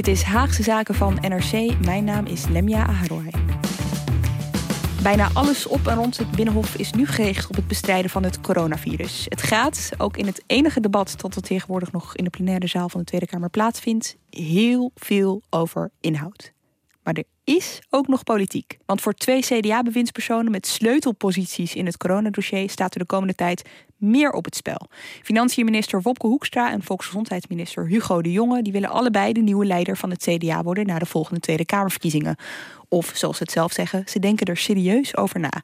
Dit is Haagse Zaken van NRC. Mijn naam is Lemja Aharoy. Bijna alles op en rond het Binnenhof is nu gericht op het bestrijden van het coronavirus. Het gaat, ook in het enige debat dat er tegenwoordig nog in de plenaire zaal van de Tweede Kamer plaatsvindt, heel veel over inhoud. Maar er is ook nog politiek. Want voor twee CDA-bewindspersonen met sleutelposities in het coronadossier staat er de komende tijd meer op het spel. Financiënminister Wopke Hoekstra en volksgezondheidsminister Hugo de Jonge die willen allebei de nieuwe leider van het CDA worden na de volgende Tweede Kamerverkiezingen. Of zoals ze het zelf zeggen, ze denken er serieus over na.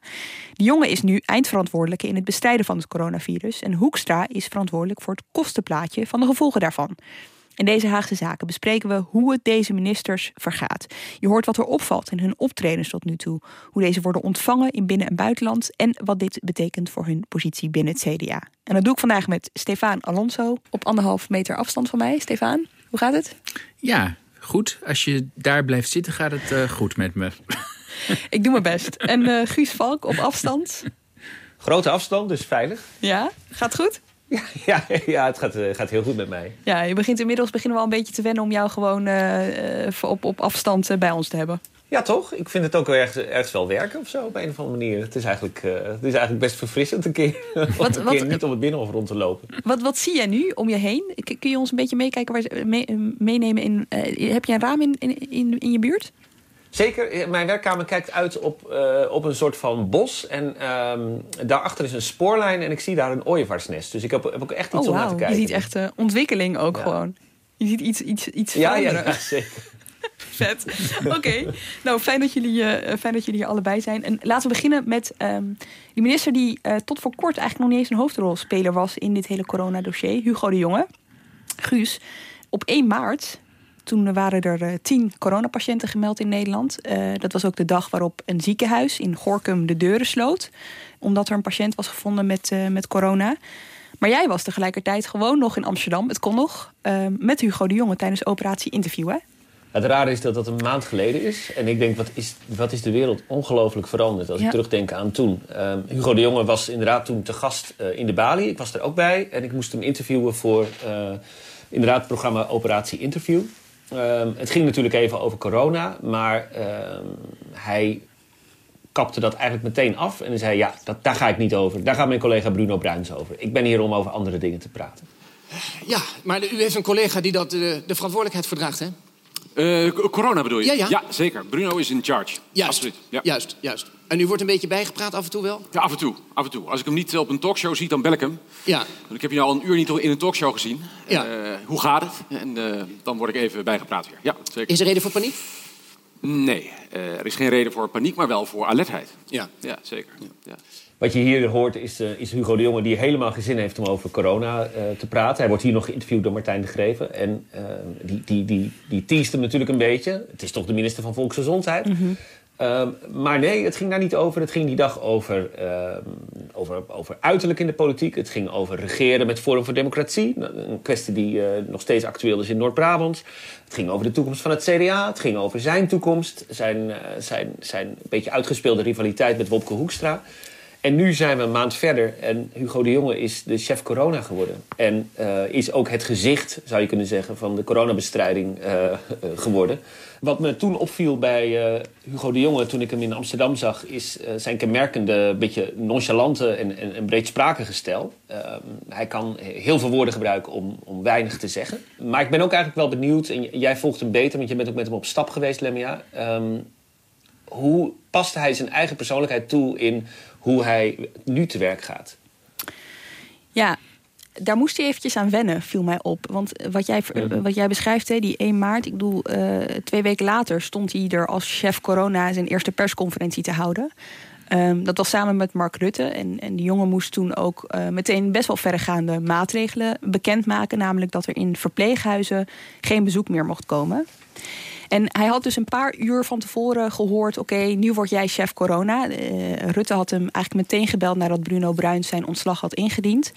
De Jonge is nu eindverantwoordelijke in het bestrijden van het coronavirus en Hoekstra is verantwoordelijk voor het kostenplaatje van de gevolgen daarvan. In deze Haagse Zaken bespreken we hoe het deze ministers vergaat. Je hoort wat er opvalt in hun optredens tot nu toe. Hoe deze worden ontvangen in binnen- en buitenland. En wat dit betekent voor hun positie binnen het CDA. En dat doe ik vandaag met Stefan Alonso. Op anderhalf meter afstand van mij. Stefan, hoe gaat het? Ja, goed. Als je daar blijft zitten gaat het uh, goed met me. ik doe mijn best. En uh, Guus Valk op afstand. Grote afstand, dus veilig. Ja, gaat goed? Ja, ja, ja het gaat, uh, gaat heel goed met mij. Ja, je begint inmiddels beginnen we al een beetje te wennen om jou gewoon uh, op, op afstand bij ons te hebben. Ja, toch? Ik vind het ook wel ergens, ergens wel werken of zo op een of andere manier. Het is eigenlijk, uh, het is eigenlijk best verfrissend een keer, wat, een keer niet om het binnenhof rond te lopen. Wat, wat zie jij nu om je heen? Kun je ons een beetje meekijken, waar, mee, meenemen in... heb je een raam in, in, in je buurt? Zeker. Mijn werkkamer kijkt uit op, uh, op een soort van bos. En um, daarachter is een spoorlijn en ik zie daar een ooievaarsnest. Dus ik heb, heb ook echt iets oh, om naar te kijken. Je ziet echt uh, ontwikkeling ook ja. gewoon. Je ziet iets, iets, iets ja, veranderen. Ja, ja, zeker. Vet. Oké. Okay. Nou, fijn dat, jullie, uh, fijn dat jullie hier allebei zijn. En laten we beginnen met um, die minister die tot voor kort eigenlijk nog niet eens een hoofdrolspeler was in dit hele coronadossier. Hugo de Jonge. Guus, op 1 maart toen waren er tien coronapatiënten gemeld in Nederland. Uh, dat was ook de dag waarop een ziekenhuis in Gorkum de deuren sloot. Omdat er een patiënt was gevonden met, uh, met corona. Maar jij was tegelijkertijd gewoon nog in Amsterdam. Het kon nog. Uh, met Hugo de Jonge tijdens operatie Interview, hè? Het rare is dat dat een maand geleden is. En ik denk, wat is, wat is de wereld ongelooflijk veranderd... als ja. ik terugdenk aan toen. Um, Hugo de Jonge was inderdaad toen te gast uh, in de Bali. Ik was er ook bij. En ik moest hem interviewen voor inderdaad het programma Operatie Interview. Um, het ging natuurlijk even over corona, maar um, hij kapte dat eigenlijk meteen af. En zei, ja, dat, daar ga ik niet over. Daar gaat mijn collega Bruno Bruins over. Ik ben hier om over andere dingen te praten. Ja, maar u heeft een collega die dat, de, de verantwoordelijkheid verdraagt, hè? Uh, corona bedoel je? Ja, ja. ja, zeker. Bruno is in charge. Juist, Absoluut. Ja. juist, juist. En u wordt een beetje bijgepraat af en toe wel? Ja, af en toe. Af en toe. Als ik hem niet op een talkshow zie, dan bel ik hem. Ja. Want ik heb je al een uur niet in een talkshow gezien. Ja. Uh, hoe gaat het? En uh, dan word ik even bijgepraat weer. Ja, zeker. Is er reden voor paniek? Nee, er is geen reden voor paniek, maar wel voor alertheid. Ja. Ja, zeker. Ja. Wat je hier hoort is, uh, is, Hugo de Jonge die helemaal geen zin heeft om over corona uh, te praten. Hij wordt hier nog geïnterviewd door Martijn de Greven. En uh, die, die, die, die teest hem natuurlijk een beetje. Het is toch de minister van Volksgezondheid. Mm -hmm. um, maar nee, het ging daar niet over. Het ging die dag over, over, over uiterlijk in de politiek. Het ging over regeren met Forum voor Democratie. Een kwestie die nog steeds actueel is in Noord-Brabant. Het ging over de toekomst van het CDA. Het ging over zijn toekomst. Zijn, zijn, zijn een beetje uitgespeelde rivaliteit met Wopke Hoekstra. En nu zijn we een maand verder en Hugo de Jonge is de chef corona geworden. En uh, is ook het gezicht, zou je kunnen zeggen, van de coronabestrijding uh, uh, geworden. Wat me toen opviel bij Hugo de Jonge toen ik hem in Amsterdam zag... is zijn kenmerkende, beetje nonchalante en, en, en stijl. hij kan heel veel woorden gebruiken om, om weinig te zeggen. Maar ik ben ook eigenlijk wel benieuwd, en jij volgt hem beter... want je bent ook met hem op stap geweest, Lemia... Um, hoe past hij zijn eigen persoonlijkheid toe in hoe hij nu te werk gaat? Ja, daar moest hij eventjes aan wennen, viel mij op. Want wat jij, wat jij beschrijft, hè, die 1 maart... ik bedoel, uh, twee weken later stond hij er als chef corona... zijn eerste persconferentie te houden. Ehm, dat was samen met Mark Rutte. En, en die jongen moest toen ook uh, meteen best wel verregaande maatregelen bekendmaken. Namelijk dat er in verpleeghuizen geen bezoek meer mocht komen. En hij had dus een paar uur van tevoren gehoord: oké, nu word jij chef corona. Uh, Rutte had hem eigenlijk meteen gebeld nadat Bruno Bruins zijn ontslag had ingediend.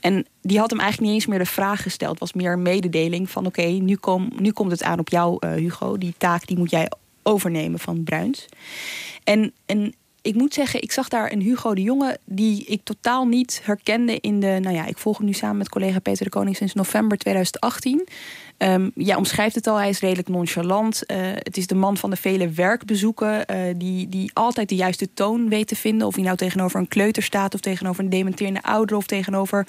En die had hem eigenlijk niet eens meer de vraag gesteld. Het was meer een mededeling van: oké, nu, kom, nu komt het aan op jou, uh, Hugo. Die taak die moet jij overnemen van Bruins. En, en ik moet zeggen, ik zag daar een Hugo de Jonge die ik totaal niet herkende in de. Nou ja, ik volg hem nu samen met collega Peter de Koning sinds november 2018. Um, ja, omschrijft het al, hij is redelijk nonchalant. Uh, het is de man van de vele werkbezoeken, uh, die, die altijd de juiste toon weet te vinden. Of hij nou tegenover een kleuter staat, of tegenover een dementerende ouder, of tegenover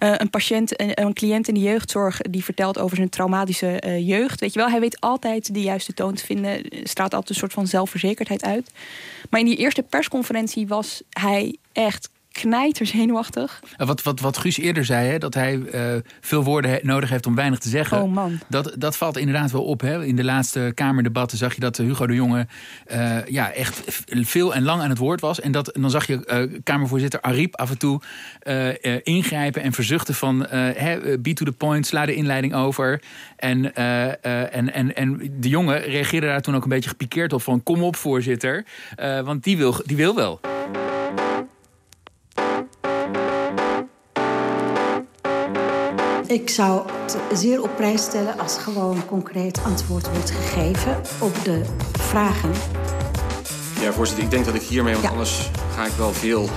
uh, een patiënt, een, een, cliënt in de jeugdzorg die vertelt over zijn traumatische uh, jeugd. Weet je wel, hij weet altijd de juiste toon te vinden. Straalt altijd een soort van zelfverzekerdheid uit. Maar in die eerste persconferentie was hij echt knijter zenuwachtig. Wat, wat, wat Guus eerder zei, hè, dat hij uh, veel woorden nodig heeft om weinig te zeggen. Oh man. Dat, dat valt inderdaad wel op. Hè. In de laatste Kamerdebatten zag je dat Hugo de Jonge uh, ja, echt veel en lang aan het woord was. En, dat, en dan zag je uh, Kamervoorzitter Ariep af en toe ingrijpen en verzuchten van... be to the point, sla de inleiding over. En, en, en, en de jongen reageerde daar toen ook een beetje gepikeerd op van... kom op voorzitter, want die wil, die wil wel. Ik zou het zeer op prijs stellen als gewoon concreet antwoord wordt gegeven op de vragen. Ja, voorzitter, ik denk dat ik hiermee, want ja. anders ga ik wel veel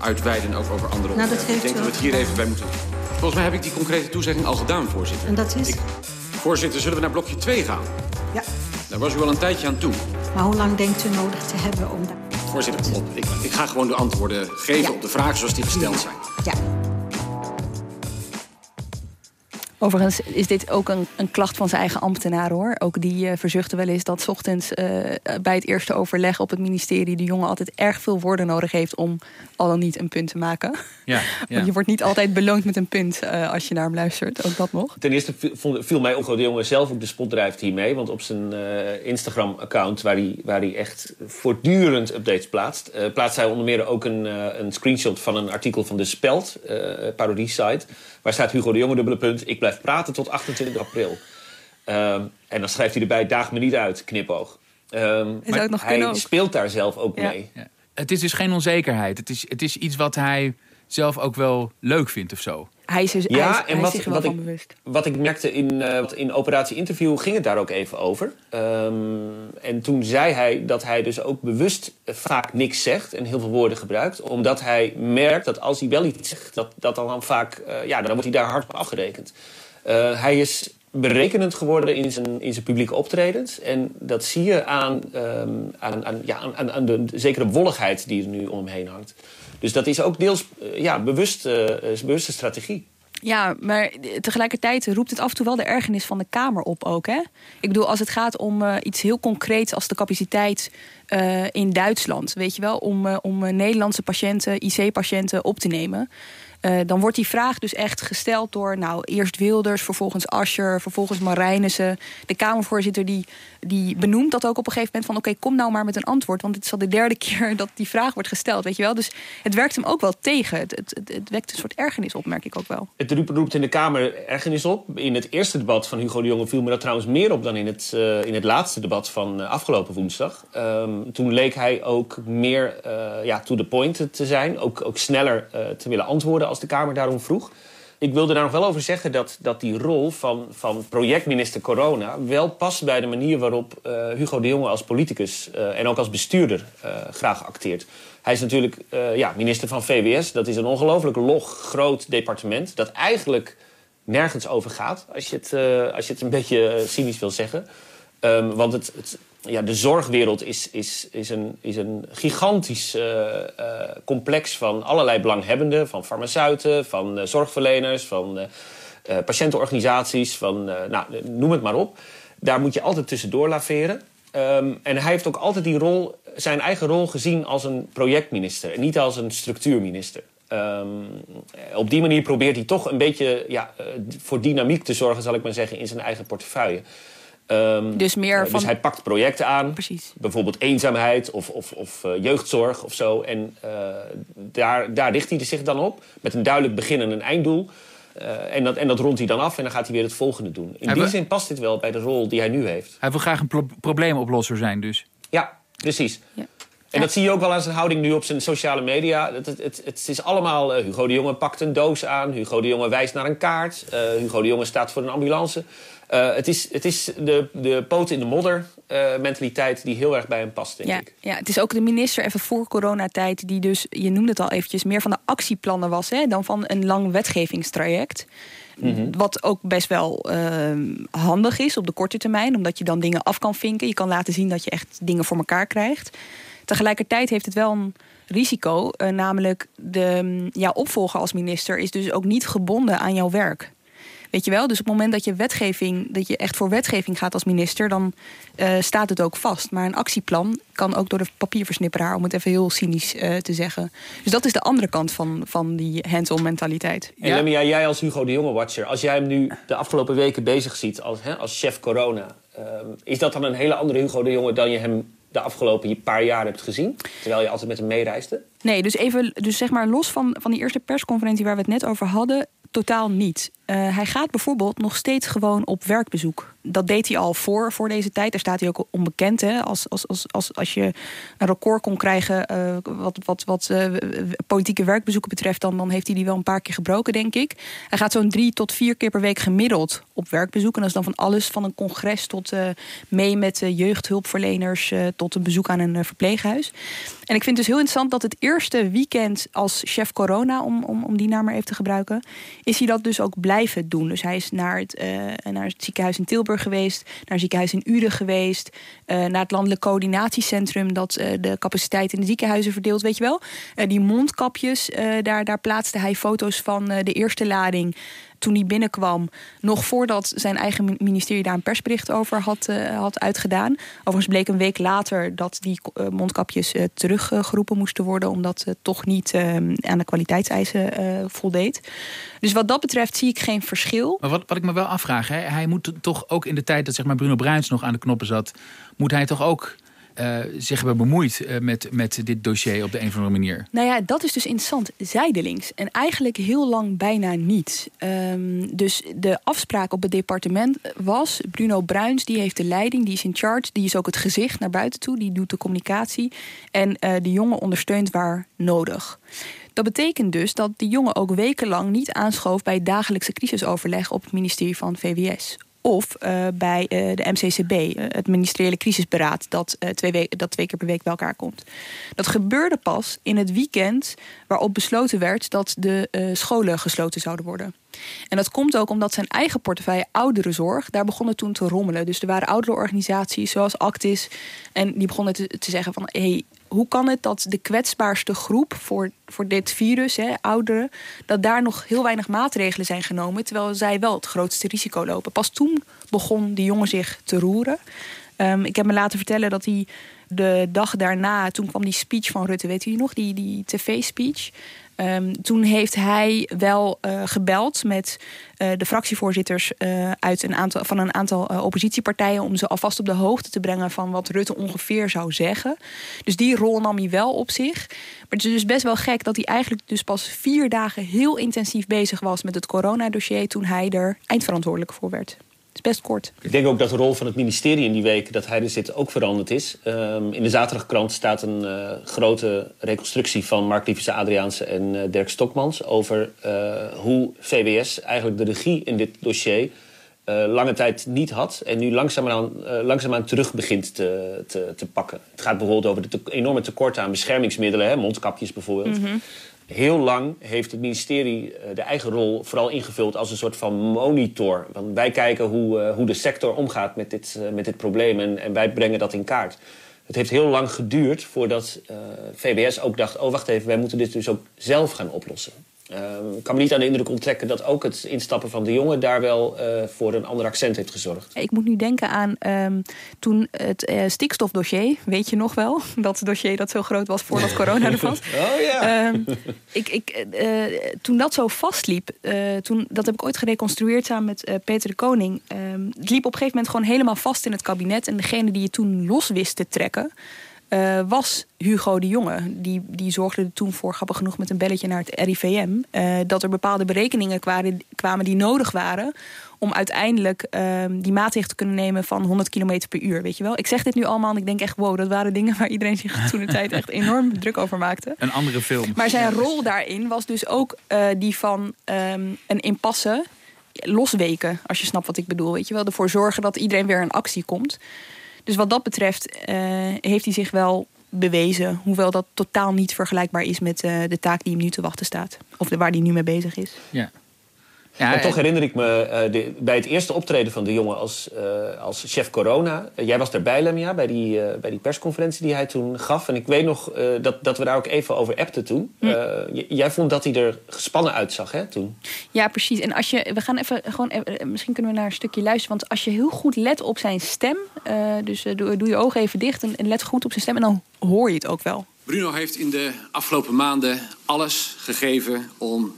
uitweiden ook over andere nou, dat Ik denk dat we het hier even bij moeten. Volgens mij heb ik die concrete toezegging al gedaan, voorzitter. En dat is? Ik... Voorzitter, zullen we naar blokje 2 gaan? Ja. Daar was u al een tijdje aan toe. Maar hoe lang denkt u nodig te hebben om daar... Voorzitter, ik, ik ga gewoon de antwoorden geven ja. op de vragen zoals die gesteld zijn. Ja. Overigens is dit ook een, een, klacht van zijn eigen ambtenaar hoor. Ook die uh, verzuchten wel eens dat 's ochtends uh, bij het eerste overleg op het ministerie de jongen altijd erg veel woorden nodig heeft om al dan niet een punt te maken. Ja, ja. je wordt niet altijd beloond met een punt uh, als je naar hem luistert. Ook dat nog. Ten eerste viel mij Hugo de Jonge zelf ook de spot drijft hiermee. Want op zijn Instagram-account, waar hij, waar hij echt voortdurend updates plaatst, plaatst hij onder meer ook een, een screenshot van een artikel van de Speld, parodie-site. Waar staat Hugo de Jonge dubbele punt. Ik blijf praten tot 28 april. Um, en dan schrijft hij erbij, daag me niet uit, knipoog. Um, maar hij ook. speelt daar zelf ook ja. mee. Ja. Het is dus geen onzekerheid. Het is, het is iets wat hij zelf ook wel leuk vindt of zo. Hij is, dus, ja, hij is, en hij wat, is zich wel wat, van ik, bewust. wat ik merkte in, uh, in Operatie Interview ging het daar ook even over. Um, en toen zei hij dat hij dus ook bewust vaak niks zegt en heel veel woorden gebruikt. Omdat hij merkt dat als hij wel iets zegt, dat, dat dan vaak, uh, ja, dan wordt hij daar hard op afgerekend. Uh, hij is berekenend geworden in zijn, in zijn publieke optredens. En dat zie je aan, um, aan, aan, ja, aan, aan de zekere wolligheid die er nu om hem heen hangt. Dus dat is ook deels uh, ja, bewust, uh, bewuste strategie. Ja, maar tegelijkertijd roept het af en toe wel de ergernis van de Kamer op ook. Hè? Ik bedoel, als het gaat om uh, iets heel concreets als de capaciteit in Duitsland, weet je wel, om, om Nederlandse patiënten, IC-patiënten op te nemen. Uh, dan wordt die vraag dus echt gesteld door nou, eerst Wilders, vervolgens Ascher, vervolgens Marijnissen. De Kamervoorzitter die, die benoemt dat ook op een gegeven moment van... oké, kom nou maar met een antwoord, want het is al de derde keer dat die vraag wordt gesteld. Weet je wel? Dus het werkt hem ook wel tegen. Het, het, het, wekt een soort ergernis op, merk ik ook wel. Het roept in de Kamer ergernis op. In het eerste debat van Hugo de Jonge viel me dat trouwens meer op... dan in het, uh, in het laatste debat van uh, afgelopen woensdag. Um, toen leek hij ook meer ja, to the point te zijn. Ook, ook sneller te willen antwoorden als de Kamer daarom vroeg. Ik wilde daar nog wel over zeggen dat, dat die rol van, van projectminister Corona wel past bij de manier waarop uh, Hugo de Jonge als politicus uh, en ook als bestuurder uh, graag acteert. Hij is natuurlijk ja, minister van VWS. Dat is een ongelooflijk log, groot departement dat eigenlijk nergens over gaat, als je het, als je het een beetje cynisch wil zeggen. Um, want het, het, ja, de zorgwereld is, is, is, een, is een gigantisch uh, uh, complex van allerlei belanghebbenden. Van farmaceuten, van uh, zorgverleners, van patiëntenorganisaties, van nou, noem het maar op. Daar moet je altijd tussendoor laveren. Um, en hij heeft ook altijd die rol, zijn eigen rol gezien als een projectminister en niet als een structuurminister. Um, op die manier probeert hij toch een beetje ja, voor dynamiek te zorgen, zal ik maar zeggen, in zijn eigen portefeuille. Ehm, Dus meer eh, van- Dus hij pakt projecten aan. Precies. Bijvoorbeeld eenzaamheid of, of, of eh, jeugdzorg of zo. En eh, daar, daar richt hij zich dan op. Met een duidelijk begin en een einddoel. Eh, en, dat, en dat rondt hij dan af en dan gaat hij weer het volgende doen. In Hij die wil- zin past dit wel bij de rol die hij nu heeft. Hij wil graag een pro- probleemoplosser zijn dus. Ja, precies. Ja. En dat zie je ook wel aan zijn houding nu op zijn sociale media. Het, het, het, het is allemaal... Hugo de Jonge pakt een doos aan. Hugo de Jonge wijst naar een kaart. eh, Hugo de Jonge staat voor een ambulance. Eh, het is, het is de, de poot in de modder eh, mentaliteit die heel erg bij hem past, denk Ja, ik. ja, het is ook de minister even voor coronatijd... die dus, je noemde het al eventjes, meer van de actieplannen was... Hè, dan van een lang wetgevingstraject. Wat ook best wel ehm, handig is op de korte termijn... omdat je dan dingen af kan vinken. Je kan laten zien dat je echt dingen voor elkaar krijgt. Tegelijkertijd heeft het wel een risico. eh, namelijk, de, mm, jouw opvolger als minister is dus ook niet gebonden aan jouw werk. Weet je wel? Dus op het moment dat je wetgeving, dat je echt voor wetgeving gaat als minister, dan eh, staat het ook vast. Maar een actieplan kan ook door de papierversnipperaar, om het even heel cynisch eh, te zeggen. Dus dat is de andere kant van, van die hands-on mentaliteit. En Ja. Lemia, jij als Hugo de Jonge-watcher... als jij hem nu de afgelopen weken bezig ziet als, hè, als chef corona... ehm, is dat dan een hele andere Hugo de Jonge... dan je hem de afgelopen paar jaar hebt gezien? Terwijl je altijd met hem meereisde? Nee, dus even, dus zeg maar los van, van die eerste persconferentie waar we het net over hadden, totaal niet. Eh, hij gaat bijvoorbeeld nog steeds gewoon op werkbezoek. Dat deed hij al voor, voor deze tijd. Daar staat hij ook onbekend. Hè? Als, als, als, als, als je een record kon krijgen eh, wat, wat, wat eh, politieke werkbezoeken betreft, dan, dan heeft hij die wel een paar keer gebroken, denk ik. Hij gaat zo'n drie tot vier keer per week gemiddeld op werkbezoek. En dat is dan van alles, van een congres tot mee met jeugdhulpverleners, tot een bezoek aan een verpleeghuis. En ik vind het dus heel interessant dat het eerste weekend als chef corona, om, om, om die naam maar even te gebruiken, is hij dat dus ook blijven doen. Dus hij is naar het, eh, naar het ziekenhuis in Tilburg geweest, naar het ziekenhuis in Uden geweest, eh, naar het landelijk coördinatiecentrum dat eh, de capaciteit in de ziekenhuizen verdeelt, weet je wel. Die mondkapjes, daar, daar plaatste hij foto's van de eerste lading toen hij binnenkwam, nog voordat zijn eigen mi- ministerie daar een persbericht over had, eh, had uitgedaan. Overigens bleek een week later dat die eh, mondkapjes eh, teruggeroepen moesten worden, omdat het toch niet aan de kwaliteitseisen voldeed. Dus wat dat betreft zie ik geen verschil. Maar wat, wat ik me wel afvraag, hè, hij moet toch ook in de tijd dat zeg maar, Bruno Bruins nog aan de knoppen zat, moet hij toch ook eh, zich hebben bemoeid eh, met, met dit dossier op de een of andere manier? Nou ja, dat is dus interessant. Zijdelings. En eigenlijk heel lang bijna niet. Ehm, dus de afspraak op het departement was... Bruno Bruins, die heeft de leiding, die is in charge. Die is ook het gezicht naar buiten toe. Die doet de communicatie. En eh, de jongen ondersteunt waar nodig. Dat betekent dus dat die jongen ook wekenlang niet aanschoof... bij het dagelijkse crisisoverleg op het ministerie van VWS of eh, bij eh, de MCCB, eh, het ministeriële crisisberaad, dat, twee we- dat twee keer per week bij elkaar komt. Dat gebeurde pas in het weekend waarop besloten werd dat de scholen gesloten zouden worden. En dat komt ook omdat zijn eigen portefeuille ouderenzorg, daar begonnen toen te rommelen. Dus er waren ouderenorganisaties zoals Actis en die begonnen te, te zeggen van... Hey, hoe kan het dat de kwetsbaarste groep voor, voor dit virus, hè, ouderen, dat daar nog heel weinig maatregelen zijn genomen, terwijl zij wel het grootste risico lopen? Pas toen begon die jongen zich te roeren. Ehm, ik heb me laten vertellen dat hij de dag daarna, toen kwam die speech van Rutte, weet u nog, die, die tv-speech. Ehm, toen heeft hij wel eh, gebeld met eh, de fractievoorzitters eh, uit een aantal, van een aantal oppositiepartijen om ze alvast op de hoogte te brengen van wat Rutte ongeveer zou zeggen. Dus die rol nam hij wel op zich. Maar het is dus best wel gek dat hij eigenlijk dus pas vier dagen heel intensief bezig was met het coronadossier toen hij er eindverantwoordelijk voor werd. Het is best kort. Ik denk ook dat de rol van het ministerie in die week dat hij er zit ook veranderd is. Ehm, in de zaterdagkrant staat een eh, grote reconstructie van Mark Liefse Adriaanse en eh, Dirk Stokmans over eh, hoe VWS eigenlijk de regie in dit dossier lange tijd niet had en nu langzaamaan, langzaamaan terug begint te, te, te pakken. Het gaat bijvoorbeeld over de te- enorme tekorten aan beschermingsmiddelen, hè, mondkapjes bijvoorbeeld. Heel lang heeft het ministerie eh, de eigen rol vooral ingevuld als een soort van monitor. Want wij kijken hoe, eh, hoe de sector omgaat met dit, eh, met dit probleem en, en wij brengen dat in kaart. Het heeft heel lang geduurd voordat VWS ook dacht: oh wacht even, wij moeten dit dus ook zelf gaan oplossen. Ehm, ik kan me niet aan de indruk onttrekken dat ook het instappen van de jongen daar wel uh, voor een ander accent heeft gezorgd. Ik moet nu denken aan um, toen het uh, stikstofdossier, weet je nog wel? Dat dossier dat zo groot was voordat corona er was. Oh ja. Um, ik, ik, toen dat zo vastliep, toen, dat heb ik ooit gereconstrueerd samen met Peter de Koning. het liep op een gegeven moment gewoon helemaal vast in het kabinet. En degene die je toen los wist te trekken, uh, was Hugo de Jonge. Die, die zorgde er toen voor, grappig genoeg, met een belletje naar het RIVM. Uh, dat er bepaalde berekeningen kwamen, kwamen die nodig waren om uiteindelijk uh, die maatregel te kunnen nemen van 100 km per uur. Weet je wel? Ik zeg dit nu allemaal en ik denk echt, wow, dat waren dingen waar iedereen zich toen de tijd echt enorm druk over maakte. Een andere film. Maar zijn rol daarin was dus ook uh, die van um, een impasse losweken, als je snapt wat ik bedoel. Weet je wel, ervoor zorgen dat iedereen weer in actie komt. Dus wat dat betreft uh, heeft hij zich wel bewezen. Hoewel dat totaal niet vergelijkbaar is met uh, de taak die hem nu te wachten staat. Of de, waar hij nu mee bezig is. Ja. Ja, en toch herinner ik me uh, de, bij het eerste optreden van de jongen als, uh, als chef corona. Uh, jij was erbij, Lemia, bij die, bij die persconferentie die hij toen gaf. En ik weet nog dat, dat we daar ook even over appten toen. Hm. jij vond dat hij er gespannen uitzag, hè, toen? Ja, precies. En als je, we gaan even gewoon, even, misschien kunnen we naar een stukje luisteren. Want als je heel goed let op zijn stem, dus doe, doe, je ogen even dicht en, en let goed op zijn stem. En dan hoor je het ook wel. Bruno heeft in de afgelopen maanden alles gegeven om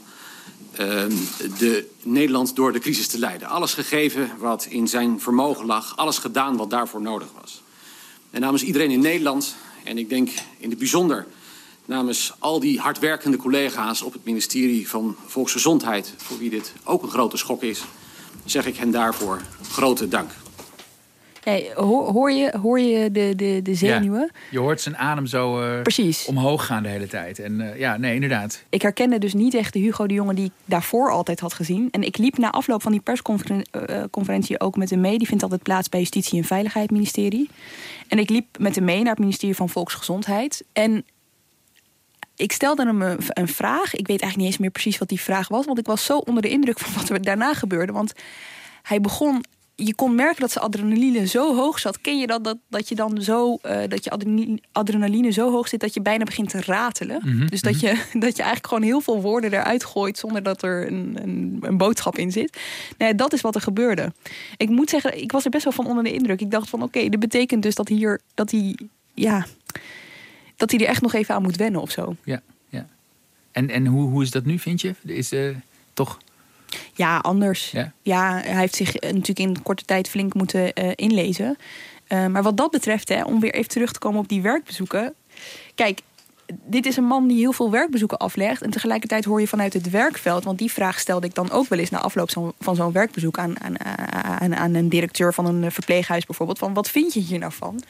de Nederland door de crisis te leiden. Alles gegeven wat in zijn vermogen lag. Alles gedaan wat daarvoor nodig was. En namens iedereen in Nederland, en ik denk in het bijzonder namens al die hardwerkende collega's op het ministerie van Volksgezondheid, voor wie dit ook een grote schok is, zeg ik hen daarvoor grote dank. Hey, hoor, hoor, je, hoor je de, de, de zenuwen? Ja, je hoort zijn adem zo uh, Precies. omhoog gaan de hele tijd. En uh, ja, nee, inderdaad. Ik herkende dus niet echt de Hugo de Jonge die ik daarvoor altijd had gezien. En ik liep na afloop van die persconferentie ook met hem mee. Die vindt altijd plaats bij Justitie en Veiligheid Ministerie. En ik liep met hem mee naar het ministerie van Volksgezondheid. En ik stelde hem een vraag. Ik weet eigenlijk niet eens meer precies wat die vraag was. Want ik was zo onder de indruk van wat er daarna gebeurde. Want hij begon je kon merken dat zijn adrenaline zo hoog zat. Ken je dat, dat, dat je dan zo, uh, dat je adrenaline, adrenaline zo hoog zit dat je bijna begint te ratelen? Mm -hmm. Dus dat je, dat je eigenlijk gewoon heel veel woorden eruit gooit zonder dat er een, een, een boodschap in zit. Nee, dat is wat er gebeurde. Ik moet zeggen, ik was er best wel van onder de indruk. Ik dacht van oké, okay, dit betekent dus dat hier, dat hij, ja, dat hij er echt nog even aan moet wennen of zo. Ja, ja. En, en hoe, hoe is dat nu, vind je? Is uh, toch ja, anders. Ja? ja, hij heeft zich natuurlijk in korte tijd flink moeten uh, inlezen. Uh, maar wat dat betreft, hè, om weer even terug te komen op die werkbezoeken. Kijk, dit is een man die heel veel werkbezoeken aflegt. En tegelijkertijd hoor je vanuit het werkveld. Want die vraag stelde ik dan ook wel eens na afloop zo, van zo'n werkbezoek aan, aan, aan, aan een directeur van een verpleeghuis bijvoorbeeld. Van wat vind je hier nou van?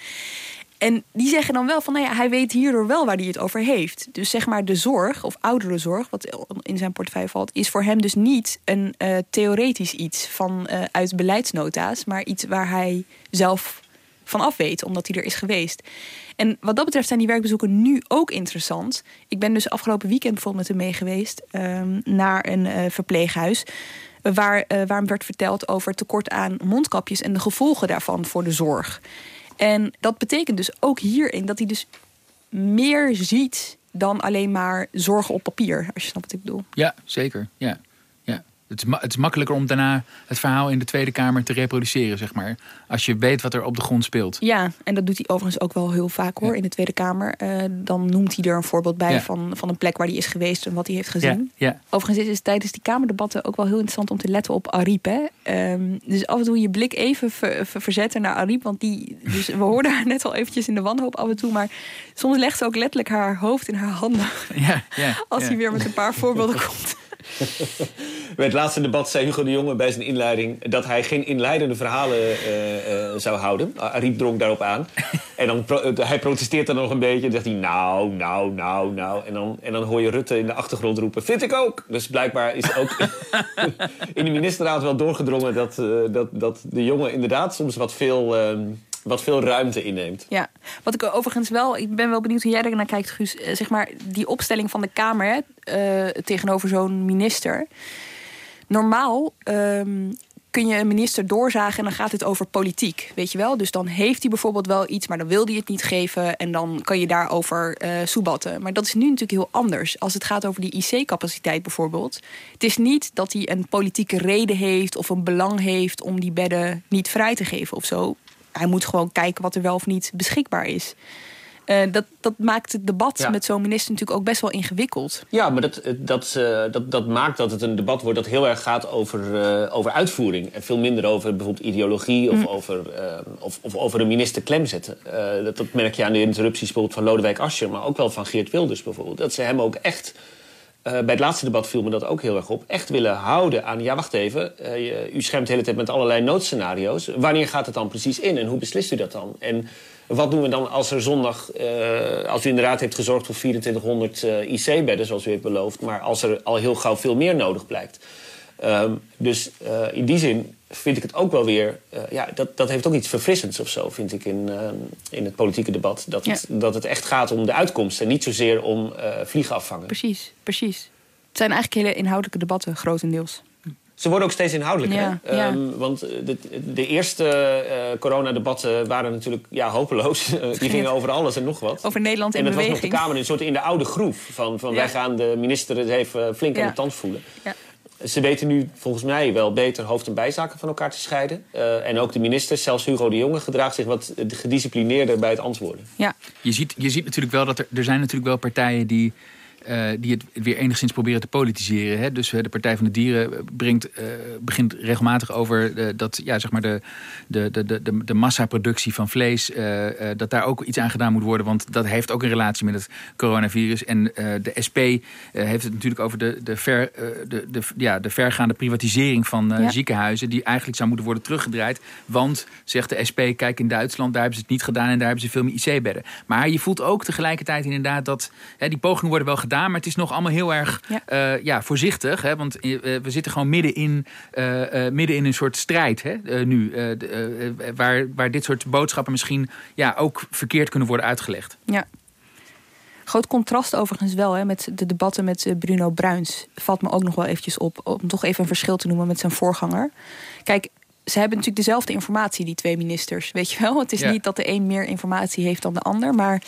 En die zeggen dan wel van, nou ja, hij weet hierdoor wel waar hij het over heeft. Dus zeg maar de zorg, of ouderenzorg, wat in zijn portefeuille valt, is voor hem dus niet een uh, theoretisch iets van uh, uit beleidsnota's, maar iets waar hij zelf van af weet, omdat hij er is geweest. En wat dat betreft zijn die werkbezoeken nu ook interessant. Ik ben dus afgelopen weekend bijvoorbeeld met hem mee geweest um, naar een uh, verpleeghuis. Waar, waar werd verteld over tekort aan mondkapjes en de gevolgen daarvan voor de zorg. En dat betekent dus ook hierin dat hij dus meer ziet dan alleen maar zorgen op papier, als je snapt wat ik bedoel. Ja, zeker. Ja. Het, is het is makkelijker om daarna het verhaal in de Tweede Kamer te reproduceren, zeg maar. Als je weet wat er op de grond speelt. Ja, en dat doet hij overigens ook wel heel vaak hoor, ja. in de Tweede Kamer. Uh, dan noemt hij er een voorbeeld bij ja. van, van een plek waar hij is geweest en wat hij heeft gezien. Ja. Overigens is het tijdens die Kamerdebatten ook wel heel interessant om te letten op Ariep. Hè? Um, dus af en toe je blik even ver, ver, verzetten naar Ariep. Want die, dus we hoorden haar net al eventjes in de wanhoop af en toe. Maar soms legt ze ook letterlijk haar hoofd in haar handen. als hij weer met een paar voorbeelden komt. Bij het laatste debat zei Hugo de Jonge bij zijn inleiding dat hij geen inleidende verhalen uh, uh, zou houden. Ariep drong daarop aan. En dan pro hij protesteert dan nog een beetje. En zegt hij nou, nou, nou, nou. En dan, en dan hoor je Rutte in de achtergrond roepen: Vind ik ook. Dus blijkbaar is ook in de ministerraad wel doorgedrongen dat, uh, dat, dat de jongen inderdaad soms wat veel. Wat veel ruimte inneemt. Ja, wat ik overigens wel, ik ben wel benieuwd hoe jij er naar kijkt, Guus. zeg maar, die opstelling van de Kamer hè, tegenover zo'n minister. Normaal um, kun je een minister doorzagen en dan gaat het over politiek. Weet je wel? Dus dan heeft hij bijvoorbeeld wel iets, maar dan wil hij het niet geven. En dan kan je daarover uh, soebatten. Maar dat is nu natuurlijk heel anders. Als het gaat over die IC-capaciteit bijvoorbeeld. Het is niet dat hij een politieke reden heeft of een belang heeft om die bedden niet vrij te geven of zo. Hij moet gewoon kijken wat er wel of niet beschikbaar is. Uh, dat, dat maakt het debat met zo'n minister natuurlijk ook best wel ingewikkeld. Ja, maar dat, dat, uh, dat, dat maakt dat het een debat wordt dat heel erg gaat over, uh, over uitvoering. En veel minder over bijvoorbeeld ideologie of, mm. over, of, of, over een minister klem zetten. dat, dat merk je aan de interrupties bijvoorbeeld van Lodewijk Asscher, maar ook wel van Geert Wilders bijvoorbeeld. Dat ze hem ook echt. Bij het laatste debat viel me dat ook heel erg op. Echt willen houden aan. Ja, wacht even. u schermt de hele tijd met allerlei noodscenario's. Wanneer gaat het dan precies in en hoe beslist u dat dan? En wat doen we dan als er zondag, uh, als u inderdaad heeft gezorgd voor 2400 uh, IC-bedden, zoals u heeft beloofd, maar als er al heel gauw veel meer nodig blijkt? Um, dus in die zin vind ik het ook wel weer, ja, dat, dat heeft ook iets verfrissends of zo, vind ik in, in het politieke debat. Dat, ja. het, dat het echt gaat om de uitkomst en niet zozeer om vliegen afvangen. Precies, precies. Het zijn eigenlijk hele inhoudelijke debatten, grotendeels. Ze worden ook steeds inhoudelijker. Ja, ja. Um, want de, de eerste uh, coronadebatten waren natuurlijk ja, hopeloos. Die gingen over alles en nog wat. Over Nederland in en beweging. En dat was nog de Kamer een soort in de oude groef. Van, van wij gaan de minister even flink aan de tand voelen. Ze weten nu volgens mij wel beter hoofd- en bijzaken van elkaar te scheiden. Uh, en ook de minister, zelfs Hugo de Jonge, gedraagt zich wat gedisciplineerder bij het antwoorden. Ja. Je, ziet, je ziet natuurlijk wel dat er, er zijn natuurlijk wel partijen die uh, die het weer enigszins proberen te politiseren. Hè? Dus uh, de Partij van de Dieren brengt, uh, begint regelmatig over dat ja, zeg maar de, de, de, de, de massaproductie van vlees, dat daar ook iets aan gedaan moet worden. Want dat heeft ook een relatie met het coronavirus. En de SP heeft het natuurlijk over de, de, ver, de, de, ja, de vergaande privatisering van ja. ziekenhuizen, die eigenlijk zou moeten worden teruggedraaid. Want, zegt de SP, kijk in Duitsland, daar hebben ze het niet gedaan en daar hebben ze veel meer IC-bedden. Maar je voelt ook tegelijkertijd inderdaad dat hè, die pogingen worden wel gedaan maar het is nog allemaal heel erg ja. Uh, ja voorzichtig. Hè? Want uh, we zitten gewoon midden in, uh, midden in een soort strijd hè? nu. waar, waar dit soort boodschappen misschien ja, ook verkeerd kunnen worden uitgelegd. Ja. Groot contrast overigens wel hè, met de debatten met Bruno Bruins. Valt me ook nog wel eventjes op. Om toch even een verschil te noemen met zijn voorganger. Kijk, ze hebben natuurlijk dezelfde informatie, die twee ministers. Weet je wel? Het is ja. niet dat de een meer informatie heeft dan de ander. Maar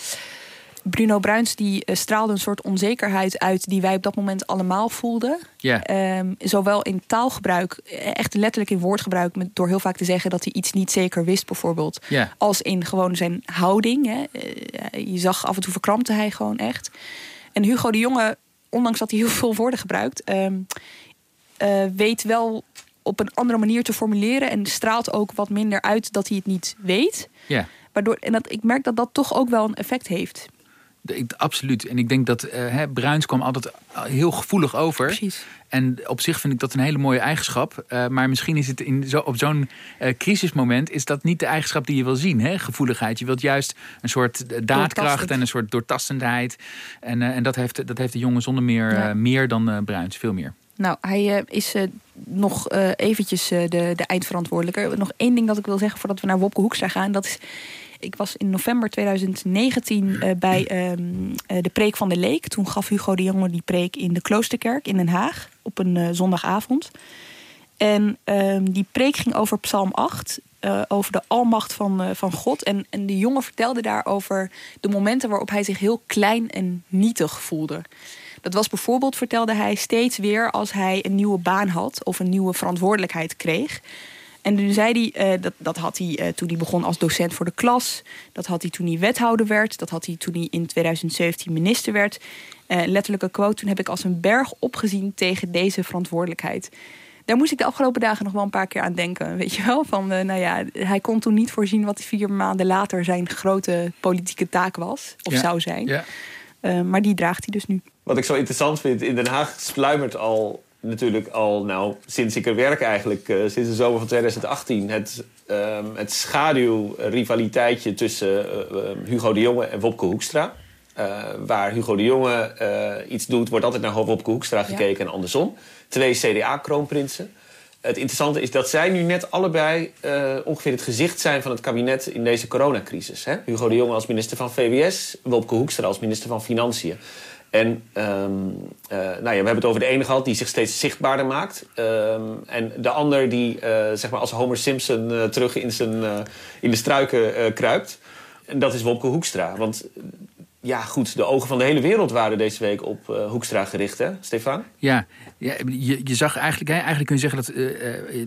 Bruno Bruins die uh, straalde een soort onzekerheid uit die wij op dat moment allemaal voelden. Yeah. Um, zowel in taalgebruik, eh, echt letterlijk in woordgebruik, met, door heel vaak te zeggen dat hij iets niet zeker wist, bijvoorbeeld. Yeah. Als in gewoon zijn houding. Hè. Uh, je zag af en toe verkrampte hij gewoon echt. En Hugo de Jonge, ondanks dat hij heel veel woorden gebruikt, um, uh, weet wel op een andere manier te formuleren en straalt ook wat minder uit dat hij het niet weet. Ja. Waardoor, en dat, ik merk dat dat toch ook wel een effect heeft. Ik, absoluut. En ik denk dat uh, Bruins kwam altijd heel gevoelig over. Precies. En op zich vind ik dat een hele mooie eigenschap. Uh, maar misschien is het in zo, op zo'n uh, crisismoment... is dat niet de eigenschap die je wil zien, hè? gevoeligheid. Je wilt juist een soort daadkracht en een soort doortastendheid. En, en dat, heeft, dat heeft de jongen zonder meer ja. meer dan Bruins, veel meer. Nou, hij is nog eventjes de, de eindverantwoordelijke. Nog één ding dat ik wil zeggen voordat we naar Wopke Hoekstra gaan. Dat is ik was in november 2019 uh, bij um, uh, de preek van de Leek. Toen gaf Hugo de Jonge die preek in de Kloosterkerk in Den Haag op een uh, zondagavond. En um, die preek ging over Psalm 8, over de almacht van, van God. En, en de jongen vertelde daar over de momenten waarop hij zich heel klein en nietig voelde. Dat was bijvoorbeeld, vertelde hij, steeds weer als hij een nieuwe baan had of een nieuwe verantwoordelijkheid kreeg. En toen zei hij, uh, dat, dat had hij uh, toen hij begon als docent voor de klas. Dat had hij toen hij wethouder werd. Dat had hij toen hij in 2017 minister werd. Uh, letterlijke quote, toen heb ik als een berg opgezien tegen deze verantwoordelijkheid. Daar moest ik de afgelopen dagen nog wel een paar keer aan denken. Weet je wel? Van, nou ja, hij kon toen niet voorzien wat vier maanden later zijn grote politieke taak was. Of ja. zou zijn. Ja. maar die draagt hij dus nu. Wat ik zo interessant vind, in Den Haag sluimert al natuurlijk al, nou, sinds ik er werk eigenlijk, uh, sinds de zomer van 2018, het, um, het schaduwrivaliteitje tussen uh, Hugo de Jonge en Wopke Hoekstra. Uh, waar Hugo de Jonge iets doet, wordt altijd naar Wopke Hoekstra gekeken ja. en andersom. Twee CDA-kroonprinsen. Het interessante is dat zij nu net allebei ongeveer het gezicht zijn van het kabinet in deze coronacrisis. Hè? Hugo de Jonge als minister van VWS, Wopke Hoekstra als minister van Financiën. En ehm, nou ja, we hebben het over de ene gehad die zich steeds zichtbaarder maakt. Ehm, en de ander die zeg maar als Homer Simpson terug in, zijn, in de struiken kruipt. En dat is Wopke Hoekstra. Want ja, goed, de ogen van de hele wereld waren deze week op uh, Hoekstra gericht, hè, Stefan? Ja, ja je, zag eigenlijk, hè, eigenlijk kun je zeggen dat uh,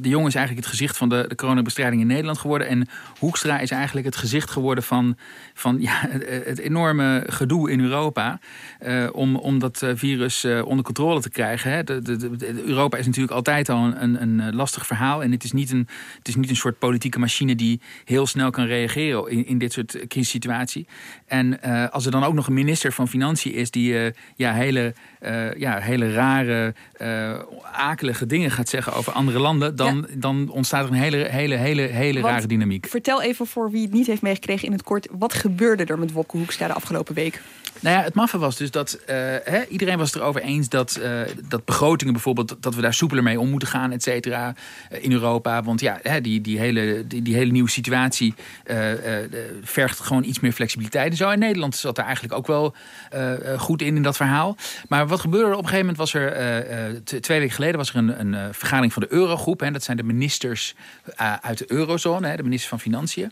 de jongen is eigenlijk het gezicht van de, de coronabestrijding in Nederland geworden. En Hoekstra is eigenlijk het gezicht geworden van, van ja, het, enorme gedoe in Europa. Om, om dat virus onder controle te krijgen. Hè. De, de, Europa is natuurlijk altijd al een, een, een, lastig verhaal. En het is, niet een, het is niet een soort politieke machine die heel snel kan reageren in, in dit soort crisissituatie. En als er dan ook ook nog een minister van Financiën is die uh, ja, hele, uh, ja, hele rare, uh, akelige dingen gaat zeggen over andere landen, dan, dan ontstaat er een hele, hele, hele, hele rare dynamiek. Vertel even voor wie het niet heeft meegekregen in het kort, wat gebeurde er met Wopke Hoekstra de afgelopen week? Nou ja, het maffe was dus dat hè, iedereen was het erover eens dat, dat begrotingen bijvoorbeeld, dat we daar soepeler mee om moeten gaan, et cetera, in Europa. Want ja, hè, die, die, hele, die, die hele nieuwe situatie vergt gewoon iets meer flexibiliteit en zo. In Nederland zat daar eigenlijk ook wel uh, goed in in dat verhaal. Maar wat gebeurde er op een gegeven moment was er uh, twee weken geleden was er een, een vergadering van de Eurogroep. Hè, dat zijn de ministers uit de eurozone, hè, de minister van Financiën.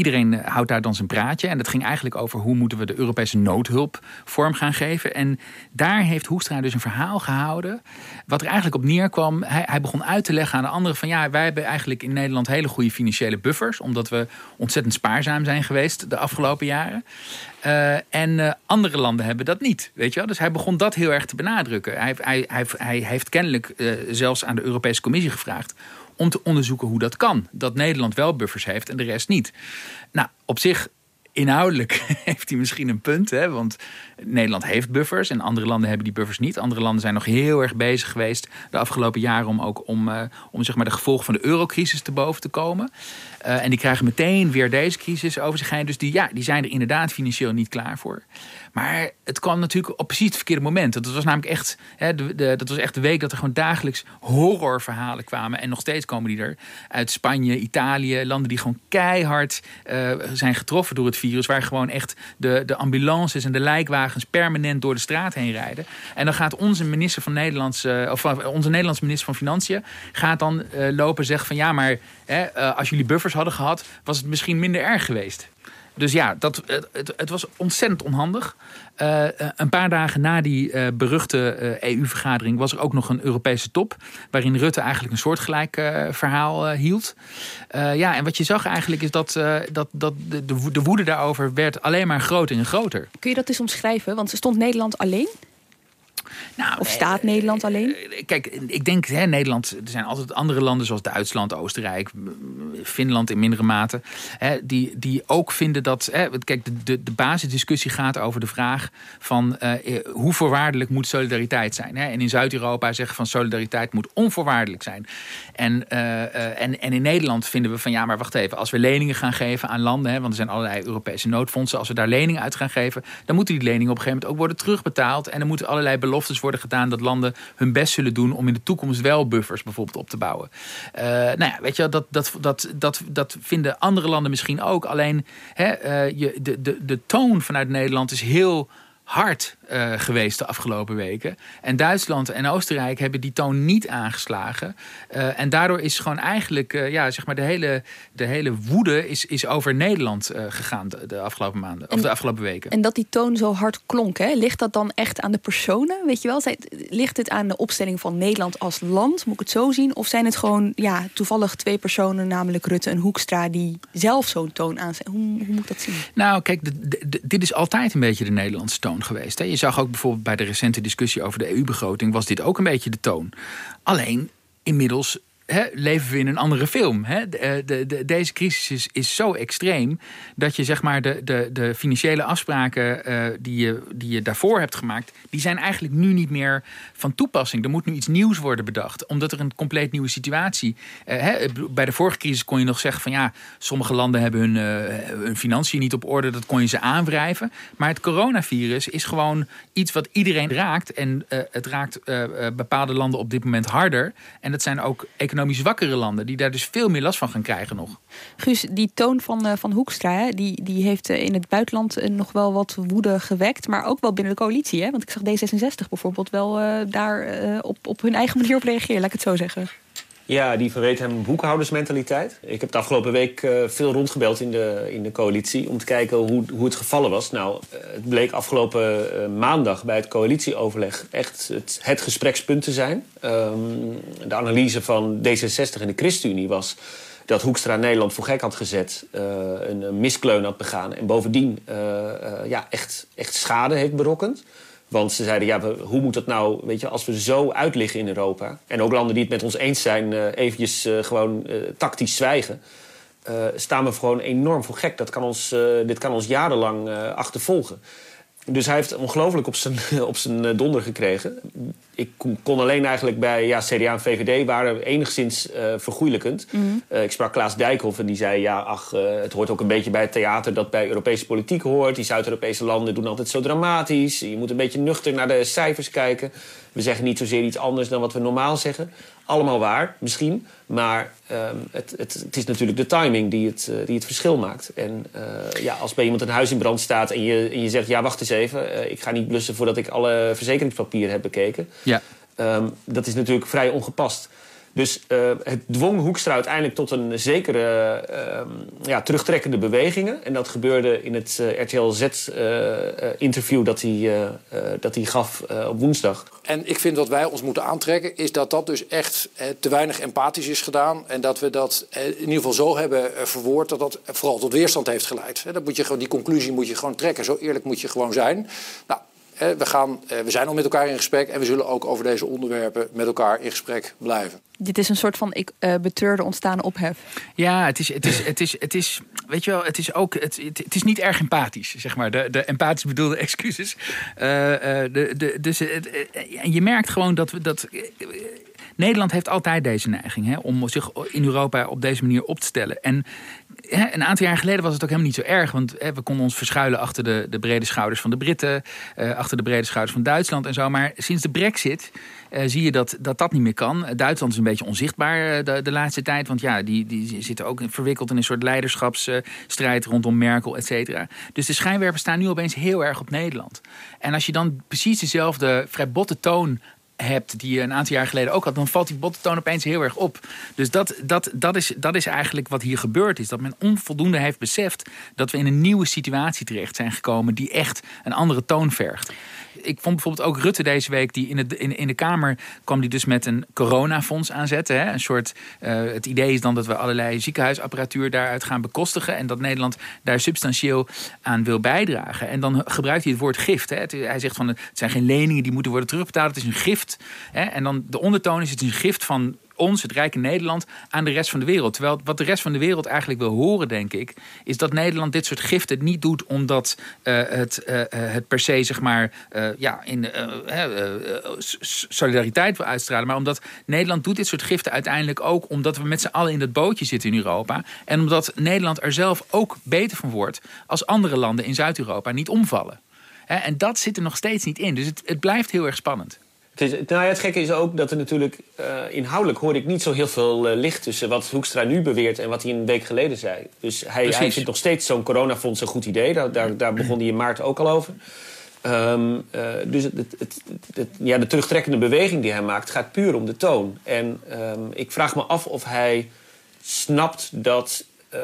Iedereen houdt daar dan zijn praatje. En dat ging eigenlijk over hoe moeten we de Europese noodhulp vorm gaan geven. En daar heeft Hoekstra dus een verhaal gehouden. Wat er eigenlijk op neerkwam. Hij, hij begon uit te leggen aan de anderen van ja, wij hebben eigenlijk in Nederland hele goede financiële buffers. Omdat we ontzettend spaarzaam zijn geweest de afgelopen jaren. Uh, en uh, andere landen hebben dat niet. Weet je wel? Dus hij begon dat heel erg te benadrukken. Hij, hij, hij, heeft kennelijk zelfs aan de Europese Commissie gevraagd om te onderzoeken hoe dat kan. Dat Nederland wel buffers heeft en de rest niet. Nou, op zich inhoudelijk heeft hij misschien een punt. Hè? Want Nederland heeft buffers en andere landen hebben die buffers niet. Andere landen zijn nog heel erg bezig geweest de afgelopen jaren om ook om, uh, om zeg maar de gevolgen van de eurocrisis te boven te komen. Uh, en die krijgen meteen weer deze crisis over zich heen. Dus die, ja, die zijn er inderdaad financieel niet klaar voor. Maar het kwam natuurlijk op precies het verkeerde moment. Dat was namelijk echt, hè, de, dat was echt de week dat er gewoon dagelijks horrorverhalen kwamen. En nog steeds komen die er uit Spanje, Italië, landen die gewoon keihard uh, zijn getroffen door het virus. Waar gewoon echt de, de ambulances en de lijkwagens permanent door de straat heen rijden. En dan gaat onze minister van Nederlands, uh, of onze Nederlandse minister van Financiën, gaat dan uh, lopen zeggen van ja, maar hè, als jullie buffers hadden gehad, was het misschien minder erg geweest. Dus ja, dat, het, het was ontzettend onhandig. Uh, een paar dagen na die uh, beruchte EU-vergadering was er ook nog een Europese top. Waarin Rutte eigenlijk een soortgelijk verhaal hield. ja, en wat je zag eigenlijk is dat, dat, dat de, de woede daarover werd alleen maar groter en groter. Kun je dat eens omschrijven? Want stond Nederland alleen? Nou, of staat Nederland alleen? Kijk, ik denk hè, Nederland. Er zijn altijd andere landen zoals Duitsland, Oostenrijk, Finland in mindere mate. Hè, die, die ook vinden dat. Hè, kijk, de, de, de basisdiscussie gaat over de vraag van uh, hoe voorwaardelijk moet solidariteit zijn. Hè? En in Zuid-Europa zeggen van solidariteit moet onvoorwaardelijk zijn. En, uh, en, en in Nederland vinden we van ja, maar wacht even. Als we leningen gaan geven aan landen, hè, want er zijn allerlei Europese noodfondsen. Als we daar leningen uit gaan geven, dan moeten die leningen op een gegeven moment ook worden terugbetaald. En dan moeten allerlei beloftes worden gedaan dat landen hun best zullen doen om in de toekomst wel buffers bijvoorbeeld op te bouwen. Uh, nou ja, weet je, dat, dat, dat, dat, dat vinden andere landen misschien ook. Alleen hè, uh, je, de, de, de toon vanuit Nederland is heel hard uh, geweest de afgelopen weken. En Duitsland en Oostenrijk hebben die toon niet aangeslagen. Uh, en daardoor is gewoon eigenlijk, uh, ja, zeg maar, de hele, de hele woede is, is over Nederland gegaan de, de, afgelopen maanden. En, of de afgelopen weken. En dat die toon zo hard klonk, hè? ligt dat dan echt aan de personen? Weet je wel? Ligt het aan de opstelling van Nederland als land? Moet ik het zo zien? Of zijn het gewoon ja, toevallig twee personen, namelijk Rutte en Hoekstra, die zelf zo'n toon aanzetten? Hoe, hoe, moet ik dat zien? Nou, kijk, dit is altijd een beetje de Nederlandse toon geweest. Je zag ook bijvoorbeeld bij de recente discussie over de EU-begroting, was dit ook een beetje de toon. Alleen inmiddels leven we in een andere film. Eh, de, de, deze crisis is, zo extreem dat je zeg maar de, financiële afspraken uh, die, je, die je daarvoor hebt gemaakt, die zijn eigenlijk nu niet meer van toepassing. Er moet nu iets nieuws worden bedacht, omdat er een compleet nieuwe situatie. Uh, bij de vorige crisis kon je nog zeggen van ja, sommige landen hebben hun, hun financiën niet op orde, dat kon je ze aanwrijven. Maar het coronavirus is gewoon iets wat iedereen raakt en het raakt bepaalde landen op dit moment harder. En dat zijn ook economische economisch zwakkere landen, die daar dus veel meer last van gaan krijgen nog. Guus, die toon van, uh, van Hoekstra, die, die heeft in het buitenland nog wel wat woede gewekt, maar ook wel binnen de coalitie. Hè? Want ik zag D66 bijvoorbeeld wel daar op, op hun eigen manier op reageren, laat ik het zo zeggen. Ja, die verweet hem boekhoudersmentaliteit. Ik heb de afgelopen week uh, veel rondgebeld in de, in de coalitie... om te kijken hoe, hoe het gevallen was. Nou, uh, het bleek afgelopen uh, maandag bij het coalitieoverleg... echt het, gesprekspunt te zijn. Um, de analyse van D66 en de ChristenUnie was... dat Hoekstra Nederland voor gek had gezet, een miskleun had begaan... en bovendien ja, echt, echt schade heeft berokkend... Want ze zeiden, ja, hoe moet dat nou, weet je, als we zo uitliggen in Europa... en ook landen die het met ons eens zijn, uh, eventjes uh, gewoon uh, tactisch zwijgen... staan we gewoon enorm voor gek. Dat kan ons, dit kan ons jarenlang achtervolgen. Dus hij heeft ongelooflijk op zijn, op zijn donder gekregen. Ik kon alleen eigenlijk bij ja, CDA en VVD waren enigszins uh, vergoeilijkend. Mm. Uh, ik sprak Klaas Dijkhoff en die zei... ja, ach, uh, het hoort ook een beetje bij het theater dat bij Europese politiek hoort. Die Zuid-Europese landen doen altijd zo dramatisch. Je moet een beetje nuchter naar de cijfers kijken. We zeggen niet zozeer iets anders dan wat we normaal zeggen. Allemaal waar, misschien. Maar um, het, het, het, is natuurlijk de timing die het, uh, die het verschil maakt. En uh, ja, als bij iemand een huis in brand staat en je, en je zegt... ja, wacht eens even, uh, ik ga niet blussen voordat ik alle verzekeringspapieren heb bekeken. Ja. Um, dat is natuurlijk vrij ongepast. Dus uh, het dwong Hoekstra uiteindelijk tot een zekere uh, ja, terugtrekkende bewegingen. En dat gebeurde in het uh, RTL Z-interview dat, hij, dat hij gaf op woensdag. En ik vind wat wij ons moeten aantrekken is dat dat dus echt te weinig empathisch is gedaan. En dat we dat in ieder geval zo hebben verwoord dat dat vooral tot weerstand heeft geleid. Dat moet je gewoon, die conclusie moet je gewoon trekken. Zo eerlijk moet je gewoon zijn. Nou, we, gaan, we zijn al met elkaar in gesprek en we zullen ook over deze onderwerpen met elkaar in gesprek blijven. Dit is een soort van ik, uh, betreurde ontstaan ophef. Ja, het is, het is, het is, het is, weet je wel, het is ook, het, het is niet erg empathisch, zeg maar. De, de empathisch bedoelde excuses. Uh, uh, de, de, dus je merkt gewoon dat we dat. Nederland heeft altijd deze neiging hè, om zich in Europa op deze manier op te stellen. En een aantal jaar geleden was het ook helemaal niet zo erg. Want we konden ons verschuilen achter de, de brede schouders van de Britten. Uh, achter de brede schouders van Duitsland en zo. Maar sinds de brexit uh, zie je dat, dat dat niet meer kan. Duitsland is een beetje onzichtbaar uh, de, de, laatste tijd. Want ja, die, die zitten ook verwikkeld in een soort leiderschapsstrijd rondom Merkel, et cetera. Dus de schijnwerpers staan nu opeens heel erg op Nederland. En als je dan precies dezelfde vrij botte toon hebt, die je een aantal jaar geleden ook had, dan valt die bottentoon opeens heel erg op. Dus dat, dat, dat, is, dat is eigenlijk wat hier gebeurd is. Dat men onvoldoende heeft beseft dat we in een nieuwe situatie terecht zijn gekomen die echt een andere toon vergt ik vond bijvoorbeeld ook Rutte deze week, die in, het, in, in de Kamer kwam die dus met een coronafonds aanzetten. Hè? Een soort, uh, het idee is dan dat we allerlei ziekenhuisapparatuur daaruit gaan bekostigen. En dat Nederland daar substantieel aan wil bijdragen. En dan gebruikt hij het woord gift. Hè? Hij zegt van het zijn geen leningen die moeten worden terugbetaald. Het is een gift. Hè? En dan de ondertoon is het is een gift van ons, het rijke Nederland, aan de rest van de wereld. Terwijl wat de rest van de wereld eigenlijk wil horen, denk ik, is dat Nederland dit soort giften niet doet omdat uh, het, uh, het per se, zeg maar, ja, in solidariteit wil uitstralen. Maar omdat Nederland doet dit soort giften uiteindelijk ook omdat we met z'n allen in dat bootje zitten in Europa. En omdat Nederland er zelf ook beter van wordt als andere landen in Zuid-Europa niet omvallen. En dat zit er nog steeds niet in. Dus het, het blijft heel erg spannend. Het, is, nou ja, het gekke is ook dat er natuurlijk uh, inhoudelijk hoor ik niet zo heel veel uh, licht tussen wat Hoekstra nu beweert en wat hij een week geleden zei. Dus hij, hij vindt nog steeds zo'n coronafonds een goed idee. Daar, daar, daar begon hij in maart ook al over. Um, uh, dus het, het, het, ja, de terugtrekkende beweging die hij maakt gaat puur om de toon. En um, ik vraag me af of hij snapt dat um,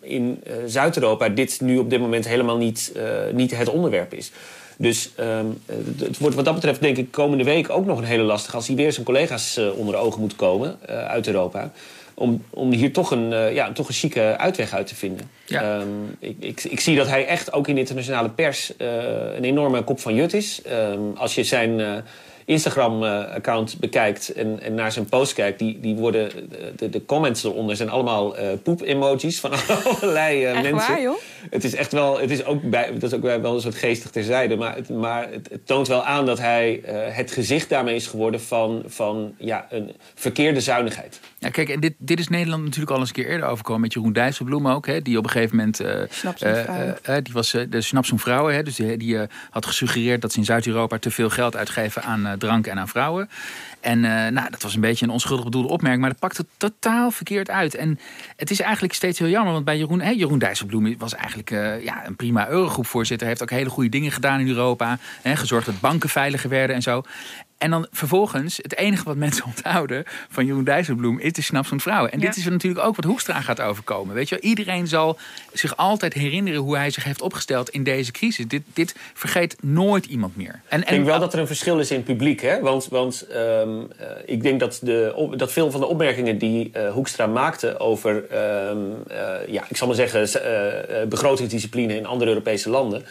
in Zuid-Europa dit nu op dit moment helemaal niet, niet het onderwerp is. Dus um, het wordt wat dat betreft denk ik komende week ook nog een hele lastige... als hij weer zijn collega's uh, onder de ogen moet komen uh, uit Europa... Om, om hier toch een, uh, ja, toch een chique uitweg uit te vinden. Ja. Um, ik, ik, ik, zie dat hij echt ook in de internationale pers een enorme kop van jut is. Um, als je zijn Instagram-account bekijkt en, en, naar zijn post kijkt, die, die worden, de, de comments eronder zijn allemaal uh, poep-emojis van allerlei uh, mensen. Waar, joh? Het is echt wel, het is ook bij, dat is ook wel een soort geestig terzijde, maar het, maar het, het toont wel aan dat hij uh, het gezicht daarmee is geworden van, van ja, een verkeerde zuinigheid. Ja, kijk, en dit, dit is Nederland natuurlijk al eens een keer eerder overkomen met Jeroen Dijsselbloem ook, hè, die op een gegeven moment. die was de Snapsum vrouwen, hè, dus die, die had gesuggereerd dat ze in Zuid-Europa te veel geld uitgeven aan drank en aan vrouwen. En nou, dat was een beetje een onschuldig bedoelde opmerking, maar dat pakte totaal verkeerd uit. En het is eigenlijk steeds heel jammer, want bij Jeroen, hey, Jeroen Dijsselbloem was eigenlijk ja, een prima Eurogroepvoorzitter. Heeft ook hele goede dingen gedaan in Europa. Hè, gezorgd dat banken veiliger werden en zo. En dan vervolgens, het enige wat mensen onthouden van Jeroen Dijsselbloem is de snaps van vrouwen. En dit is natuurlijk ook wat Hoekstra gaat overkomen. Weet je, iedereen zal zich altijd herinneren hoe hij zich heeft opgesteld in deze crisis. Dit, dit vergeet nooit iemand meer. En, ik denk wel dat er een verschil is in het publiek. Hè? Want, want um, ik denk dat, de, dat veel van de opmerkingen die uh, Hoekstra maakte over, um, uh, ja, ik zal maar zeggen, uh, begrotingsdiscipline in andere Europese landen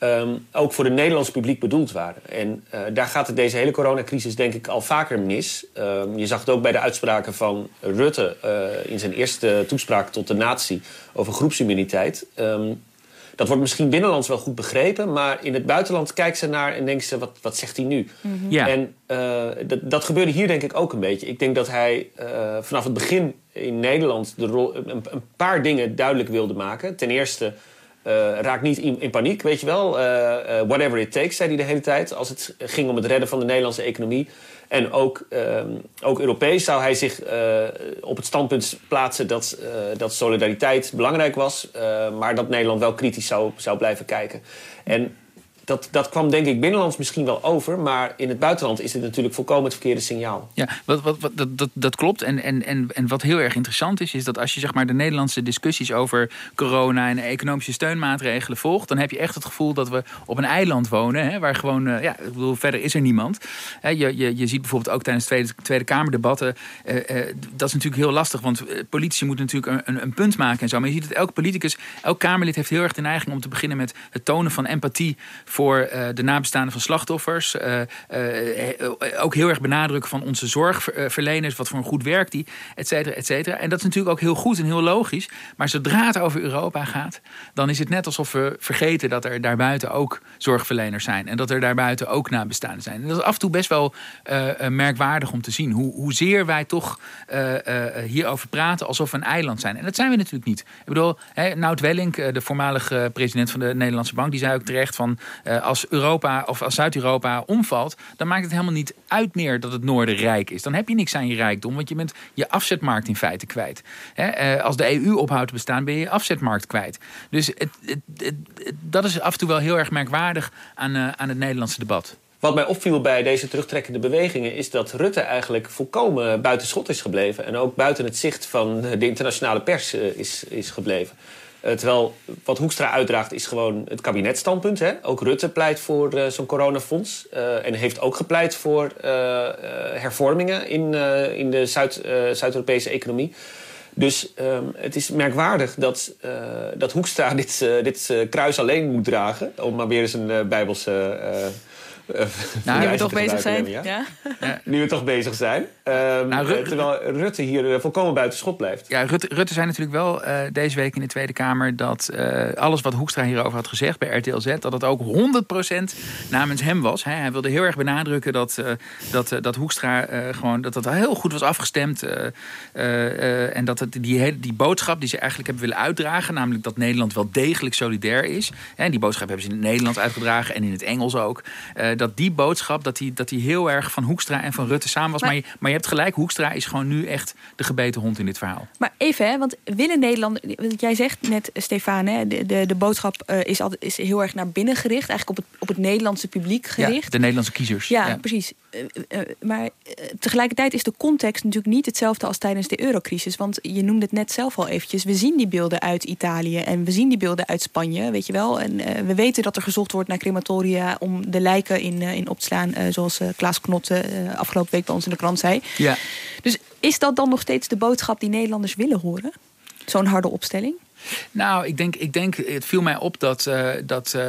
um, ook voor het Nederlands publiek bedoeld waren. En uh, daar gaat het deze hele coronacrisis denk ik al vaker mis. Um, je zag het ook bij de uitspraken van Rutte uh, in zijn eerste toespraak tot de natie over groepsimmuniteit. Um, dat wordt misschien binnenlands wel goed begrepen, maar in het buitenland kijkt ze naar en denkt ze: wat, wat zegt hij nu? Mm -hmm. ja. En uh, dat, dat gebeurde hier denk ik ook een beetje. Ik denk dat hij vanaf het begin in Nederland de rol, een, een paar dingen duidelijk wilde maken. Ten eerste uh, raak niet in, in, paniek, weet je wel. Uh, uh, whatever it takes, zei hij de hele tijd. Als het ging om het redden van de Nederlandse economie. En ook, ook Europees zou hij zich op het standpunt plaatsen dat, dat solidariteit belangrijk was. maar dat Nederland wel kritisch zou, zou blijven kijken. En dat, dat kwam denk ik binnenlands misschien wel over. Maar in het buitenland is dit natuurlijk volkomen het verkeerde signaal. Ja, wat, wat, dat, dat, klopt. En, en, en, en wat heel erg interessant is, is dat als je zeg maar, de Nederlandse discussies over corona en economische steunmaatregelen volgt, dan heb je echt het gevoel dat we op een eiland wonen. Hè, waar gewoon, uh, ja, ik bedoel, verder is er niemand. Je, je, je ziet bijvoorbeeld ook tijdens Tweede, tweede Kamerdebatten. Uh, uh, dat is natuurlijk heel lastig, want politici moeten natuurlijk een, een, punt maken en zo. Maar je ziet dat elke politicus, elk Kamerlid heeft heel erg de neiging om te beginnen met het tonen van empathie voor uh, de nabestaanden van slachtoffers. Uh, uh, ook heel erg benadrukken van onze zorgverleners, wat voor een goed werk die, et cetera, et cetera. En dat is natuurlijk ook heel goed en heel logisch. Maar zodra het over Europa gaat, dan is het net alsof we vergeten dat er daarbuiten ook zorgverleners zijn. En dat er daarbuiten ook nabestaanden zijn. En dat is af en toe best wel merkwaardig om te zien. Hoe, hoezeer wij toch hierover praten alsof we een eiland zijn. En dat zijn we natuurlijk niet. Ik bedoel, hè, Nout Welling, de voormalige president van de Nederlandse Bank, die zei ook terecht van als Europa of als Zuid-Europa omvalt, dan maakt het helemaal niet uit meer dat het noorden rijk is. Dan heb je niks aan je rijkdom, want je bent je afzetmarkt in feite kwijt. Eh, als de EU ophoudt te bestaan, ben je je afzetmarkt kwijt. Dus het, dat is af en toe wel heel erg merkwaardig aan, uh, aan het Nederlandse debat. Wat mij opviel bij deze terugtrekkende bewegingen is dat Rutte eigenlijk volkomen buiten schot is gebleven. En ook buiten het zicht van de internationale pers is, is gebleven. Uh, terwijl wat Hoekstra uitdraagt is gewoon het kabinetstandpunt. Hè? Ook Rutte pleit voor uh, zo'n coronafonds. Uh, en heeft ook gepleit voor hervormingen in, in de Zuid, Zuid-Europese economie. Dus um, het is merkwaardig dat, dat Hoekstra dit, dit kruis alleen moet dragen. Om maar weer eens een bijbelse nou, nu we toch bezig zijn. Ja? Ja. Nu we toch bezig zijn. Um, nou, terwijl Rutte hier uh, volkomen buiten schot blijft. Ja, Rutte, Rutte zei natuurlijk wel uh, deze week in de Tweede Kamer... dat uh, alles wat Hoekstra hierover had gezegd bij RTL Z... dat het ook 100% namens hem was. Hij, hij wilde heel erg benadrukken dat, dat, dat Hoekstra gewoon... dat dat heel goed was afgestemd. en dat het, die, die boodschap die ze eigenlijk hebben willen uitdragen... namelijk dat Nederland wel degelijk solidair is. En die boodschap hebben ze in het Nederlands uitgedragen en in het Engels ook dat die boodschap, dat die, dat die heel erg van Hoekstra en van Rutte samen was. Maar, maar, hebt gelijk, Hoekstra is gewoon nu echt de gebeten hond in dit verhaal. Maar even, hè, want willen Nederland, jij zegt net, Stefan, hè, de, de, de boodschap uh, is, altijd, is heel erg naar binnen gericht, eigenlijk op het, op het Nederlandse publiek gericht. Ja, de Nederlandse kiezers. Ja, ja. precies. Uh, uh, maar tegelijkertijd is de context natuurlijk niet hetzelfde als tijdens de eurocrisis. Want je noemde het net zelf al eventjes. We zien die beelden uit Italië en we zien die beelden uit Spanje, weet je wel. En we weten dat er gezocht wordt naar crematoria om de lijken in, in op te slaan. zoals Klaas Knotte afgelopen week bij ons in de krant zei. Ja. Dus is dat dan nog steeds de boodschap die Nederlanders willen horen? Zo'n harde opstelling? Nou, ik denk, ik denk, het viel mij op dat, uh, dat uh,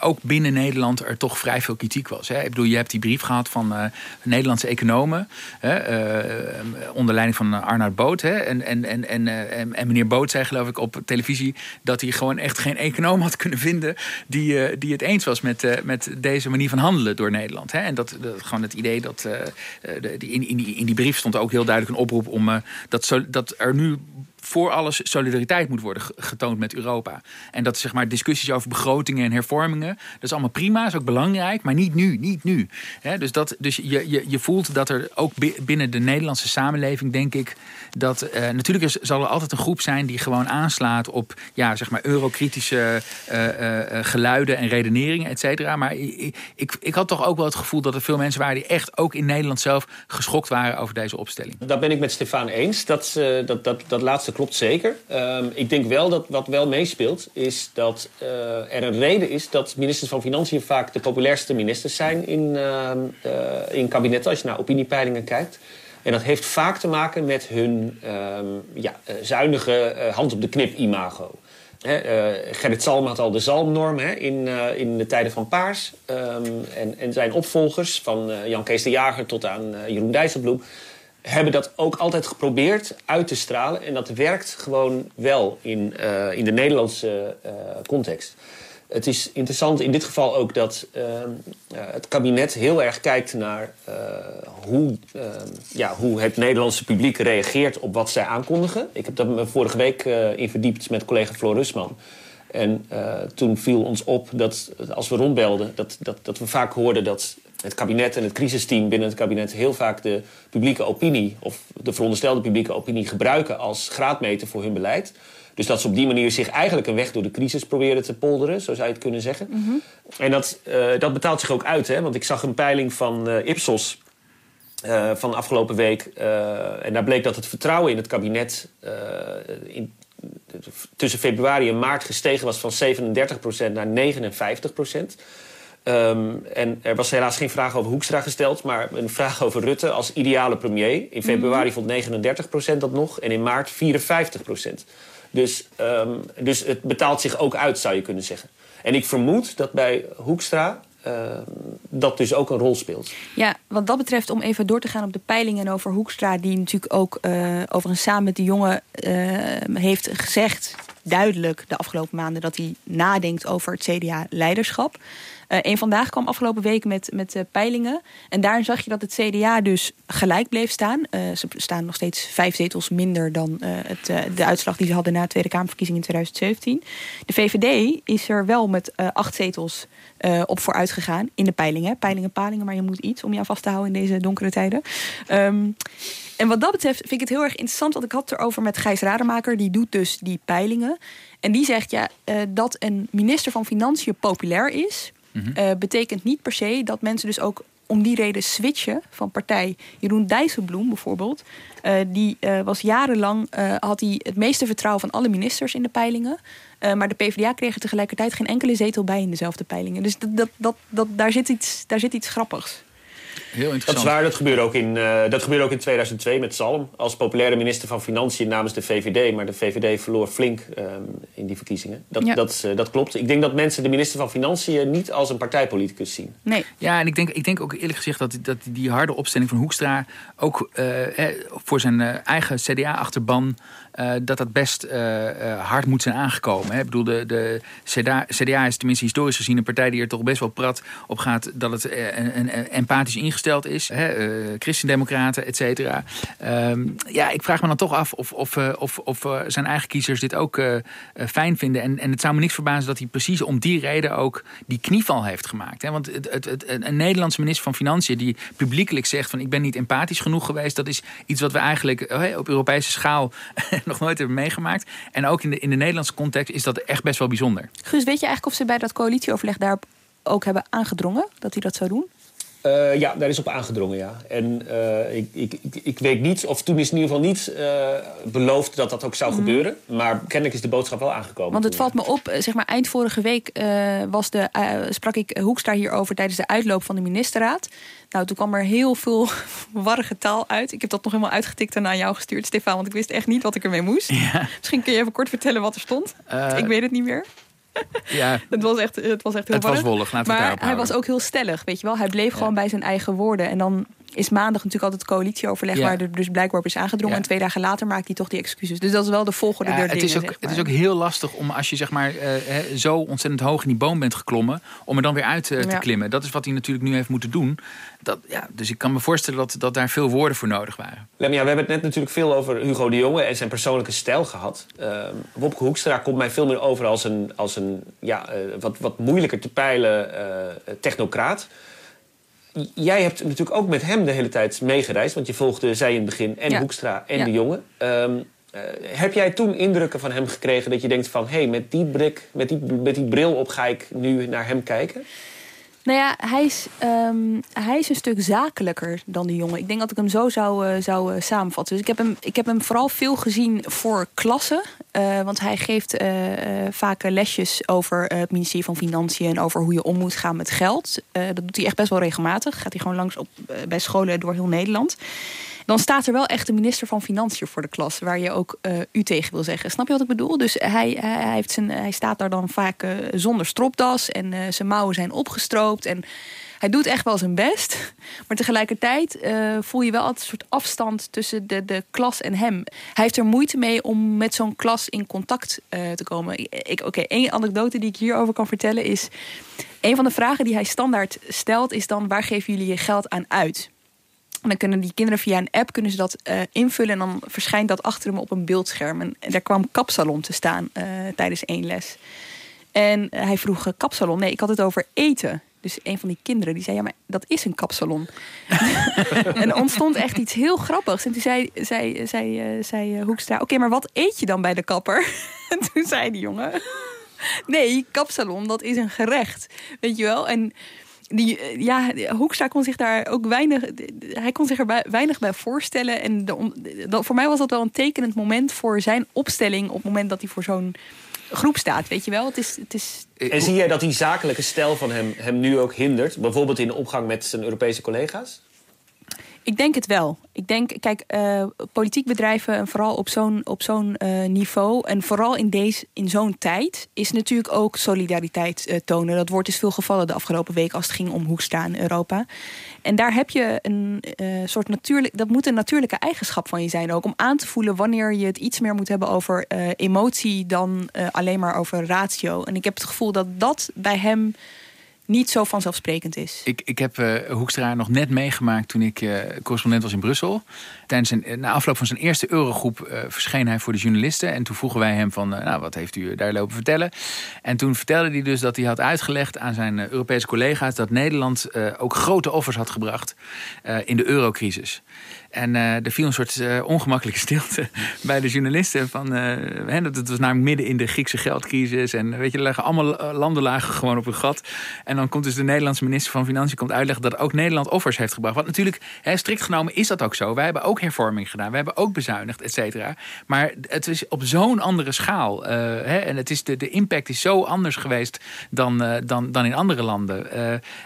ook binnen Nederland er toch vrij veel kritiek was. Hè. Ik bedoel, je hebt die brief gehad van uh, Nederlandse economen, onder leiding van Arnoud Boot. Hè. En, en, en, en, en, meneer Boot zei geloof ik op televisie dat hij gewoon echt geen econoom had kunnen vinden die, die het eens was met, met deze manier van handelen door Nederland. Hè. En dat, gewoon het idee dat die, in, in, die, in die brief stond ook heel duidelijk een oproep om dat, zo, dat er nu voor alles solidariteit moet worden getoond met Europa. En dat zeg maar discussies over begrotingen en hervormingen, dat is allemaal prima, is ook belangrijk, maar niet nu, niet nu. dus dat, dus je, je, je voelt dat er ook binnen de Nederlandse samenleving, denk ik, dat uh, natuurlijk is, zal er altijd een groep zijn die gewoon aanslaat op ja, zeg maar eurokritische uh, geluiden en redeneringen, et cetera. Maar ik, ik, had toch ook wel het gevoel dat er veel mensen waren die echt ook in Nederland zelf geschokt waren over deze opstelling. Daar ben ik met Stefan eens. Dat, dat, dat, dat laatste klopt zeker. Ehm, ik denk wel dat wat wel meespeelt, is dat er een reden is dat ministers van Financiën vaak de populairste ministers zijn in, uh, in kabinetten, als je naar opiniepeilingen kijkt. En dat heeft vaak te maken met hun ehm, ja, eh, zuinige eh, hand op de knip imago. Gerrit Salm had al de zalmnorm in, in de tijden van Paars. Ehm, en, en zijn opvolgers, van Jan Kees de Jager tot aan Jeroen Dijsselbloem... hebben dat ook altijd geprobeerd uit te stralen. En dat werkt gewoon wel in, in de Nederlandse context. Het is interessant in dit geval ook dat uh, het kabinet heel erg kijkt naar uh, hoe, uh, ja, hoe het Nederlandse publiek reageert op wat zij aankondigen. Ik heb dat me vorige week uh, in verdiept met collega Floor Rusman. En toen viel ons op dat als we rondbelden, dat, dat, dat we vaak hoorden dat het kabinet en het crisisteam binnen het kabinet heel vaak de publieke opinie, of de veronderstelde publieke opinie, gebruiken als graadmeter voor hun beleid. Dus dat ze op die manier zich eigenlijk een weg door de crisis proberen te polderen, zo zou je het kunnen zeggen. Mhm. En dat, uh, dat betaalt zich ook uit, hè? want ik zag een peiling van uh, Ipsos uh, van afgelopen week. en daar bleek dat het vertrouwen in het kabinet in, tussen februari en maart gestegen was van 37% naar 59%. Um, en er was helaas geen vraag over Hoekstra gesteld, maar een vraag over Rutte als ideale premier. In februari vond 39% dat nog en in maart 54%. Dus, um, dus het betaalt zich ook uit, zou je kunnen zeggen. En ik vermoed dat bij Hoekstra uh, dat dus ook een rol speelt. Ja, wat dat betreft, om even door te gaan op de peilingen over Hoekstra, die natuurlijk ook uh, overigens samen met de jongen uh, heeft gezegd, duidelijk de afgelopen maanden, dat hij nadenkt over het CDA-leiderschap. Uh, een vandaag kwam afgelopen week met, met uh, peilingen. En daarin zag je dat het CDA dus gelijk bleef staan. Uh, ze staan nog steeds vijf zetels minder dan het, de uitslag die ze hadden na de Tweede Kamerverkiezingen in 2017. De VVD is er wel met acht zetels op vooruit gegaan in de peilingen. Peilingen, palingen, maar je moet iets om je aan vast te houden in deze donkere tijden. Um, en wat dat betreft vind ik het heel erg interessant. Want ik had het erover met Gijs Rademaker. Die doet dus die peilingen. En die zegt ja, dat een minister van Financiën populair is uh, betekent niet per se dat mensen dus ook om die reden switchen van partij. Jeroen Dijsselbloem bijvoorbeeld, uh, die uh, was jarenlang, had hij het meeste vertrouwen van alle ministers in de peilingen. maar de PvdA kreeg er tegelijkertijd geen enkele zetel bij in dezelfde peilingen. Dus dat, dat, dat, daar, zit iets, daar zit iets grappigs. Heel interessant. Dat is waar, dat gebeurde ook in, uh, dat gebeurde ook in 2002 met Salm. Als populaire minister van Financiën namens de VVD. Maar de VVD verloor flink um, in die verkiezingen. Dat, ja. dat, uh, dat klopt. Ik denk dat mensen de minister van Financiën niet als een partijpoliticus zien. Nee. Ja, en ik denk, ik denk ook eerlijk gezegd dat, dat die harde opstelling van Hoekstra... ook uh, voor zijn eigen CDA-achterban uh, dat dat best uh, uh, hard moet zijn aangekomen. Hè. Ik bedoel, de, de CDA, CDA, is tenminste historisch gezien een partij die er toch best wel prat op gaat dat het empathisch ingesteld is. Hè. Christendemocraten, et cetera. Um, ja, ik vraag me dan toch af of, of, of, of zijn eigen kiezers dit ook fijn vinden. En, en het zou me niks verbazen dat hij precies om die reden ook die knieval heeft gemaakt. Hè. Want het, het, een Nederlandse minister van Financiën die publiekelijk zegt van ik ben niet empathisch genoeg geweest. Dat is iets wat we eigenlijk op Europese schaal nog nooit hebben meegemaakt. En ook in de, in de Nederlandse context is dat echt best wel bijzonder. Guus, weet je eigenlijk of ze bij dat coalitieoverleg daarop ook hebben aangedrongen dat hij dat zou doen? Uh, ja, daar is op aangedrongen, ja. En uh, ik, ik, ik, ik, weet niet, of toen is in ieder geval niet uh, beloofd dat dat ook zou mm. gebeuren. Maar kennelijk is de boodschap wel aangekomen. Want het valt me op, zeg maar eind vorige week was de, sprak ik Hoekstra hierover tijdens de uitloop van de ministerraad. Nou, toen kwam er heel veel warrige taal uit. Ik heb dat nog helemaal uitgetikt en naar jou gestuurd, Stefan. Want ik wist echt niet wat ik ermee moest. Ja. Misschien kun je even kort vertellen wat er stond. ik weet het niet meer. Ja. het, was echt, het was echt heel Het was wollig, laten we Maar hij was ook heel stellig, weet je wel. Hij bleef gewoon bij zijn eigen woorden. En dan is maandag natuurlijk altijd het coalitieoverleg... Ja. waar er dus blijkbaar op is aangedrongen. Ja. En twee dagen later maakt hij toch die excuses. Dus dat is wel de volgorde Ja, der het, dingen, is ook, zeg het is ook heel lastig om als je zeg maar, eh, hè, zo ontzettend hoog in die boom bent geklommen... om er dan weer uit eh, te Ja. klimmen. Dat is wat hij natuurlijk nu heeft moeten doen. Dat, ja, dus ik kan me voorstellen dat, dat daar veel woorden voor nodig waren. Lemja, we hebben het net natuurlijk veel over Hugo de Jonge en zijn persoonlijke stijl gehad. Ehm Wopke Hoekstra komt mij veel meer over als een, als een ja, eh, wat, wat moeilijker te peilen eh, technocraat. Jij hebt natuurlijk ook met hem de hele tijd meegereisd, want je volgde zij in het begin en Ja. Hoekstra en Ja. de Jonge. Ehm, eh, heb jij toen indrukken van hem gekregen dat je denkt van... hé, hey, met, die brik, met, die, met die bril op ga ik nu naar hem kijken? Nou ja, hij is, ehm, hij is een stuk zakelijker dan de jongen. Ik denk dat ik hem zo zou, eh, zou eh, samenvatten. Dus ik heb, hem, ik heb hem vooral veel gezien voor klassen. Eh, want hij geeft vaak lesjes over het ministerie van Financiën... en over hoe je om moet gaan met geld. Dat doet hij echt best wel regelmatig. Gaat hij gewoon langs op, bij scholen door heel Nederland. Dan staat er wel echt de minister van Financiën voor de klas... waar je ook eh, u tegen wil zeggen. Snap je wat ik bedoel? Dus hij, hij, heeft zijn, hij staat daar dan vaak eh, zonder stropdas... en eh, zijn mouwen zijn opgestroopt... en hij doet echt wel zijn best. Maar tegelijkertijd voel je wel altijd een soort afstand tussen de, de klas en hem. Hij heeft er moeite mee om met zo'n klas in contact te komen. Oké, één anekdote die ik hierover kan vertellen is... een van de vragen die hij standaard stelt is dan... waar geven jullie je geld aan uit? En dan kunnen die kinderen via een app kunnen ze dat eh, invullen... en dan verschijnt dat achter hem op een beeldscherm. En daar kwam kapsalon te staan eh, tijdens één les. En eh, hij vroeg kapsalon. Nee, ik had het over eten. Dus een van die kinderen die zei, ja, maar dat is een kapsalon. en ontstond echt iets heel grappigs. En toen zei, zei, zei, zei Hoekstra, oké, maar wat eet je dan bij de kapper? en toen zei die jongen, nee, kapsalon, dat is een gerecht. Weet je wel? En die, eh, ja, Hoekstra kon zich daar ook weinig, hij kon zich er weinig bij voorstellen. En de, voor mij was dat wel een tekenend moment voor zijn opstelling op het moment dat hij voor zo'n groep staat. Weet je wel? Het is, het is En zie jij dat die zakelijke stijl van hem hem nu ook hindert? Bijvoorbeeld in de omgang met zijn Europese collega's? Ik denk het wel. Ik denk, kijk, eh, politiek bedrijven, en vooral op zo'n op zo'n eh, niveau en vooral in, deze, in zo'n tijd, is natuurlijk ook solidariteit eh, tonen. Dat wordt is veel gevallen de afgelopen week als het ging om Hoekstra in Europa. En daar heb je een soort natuurlijk, dat moet een natuurlijke eigenschap van je zijn ook, om aan te voelen wanneer je het iets meer moet hebben over emotie dan alleen maar over ratio. En ik heb het gevoel dat dat bij hem niet zo vanzelfsprekend is. Ik, ik heb eh, Hoekstra nog net meegemaakt toen ik eh, correspondent was in Brussel. Tijdens zijn, eh, na afloop van zijn eerste Eurogroep verscheen hij voor de journalisten. En toen vroegen wij hem van, nou, wat heeft u daar lopen vertellen? En toen vertelde hij dus dat hij had uitgelegd aan zijn Europese collega's... dat Nederland ook grote offers had gebracht in de eurocrisis. En eh, er viel een soort eh, ongemakkelijke stilte bij de journalisten. Van, eh, hè, dat het was namelijk midden in de Griekse geldcrisis. En weet je, er lagen allemaal landen lagen gewoon op een gat. En dan komt dus de Nederlandse minister van Financiën komt uitleggen dat ook Nederland offers heeft gebracht. Want natuurlijk, hè, strikt genomen is dat ook zo. Wij hebben ook hervorming gedaan. We hebben ook bezuinigd, et cetera. Maar het is op zo'n andere schaal. hè, en het is de, de impact is zo anders geweest dan, dan, dan in andere landen.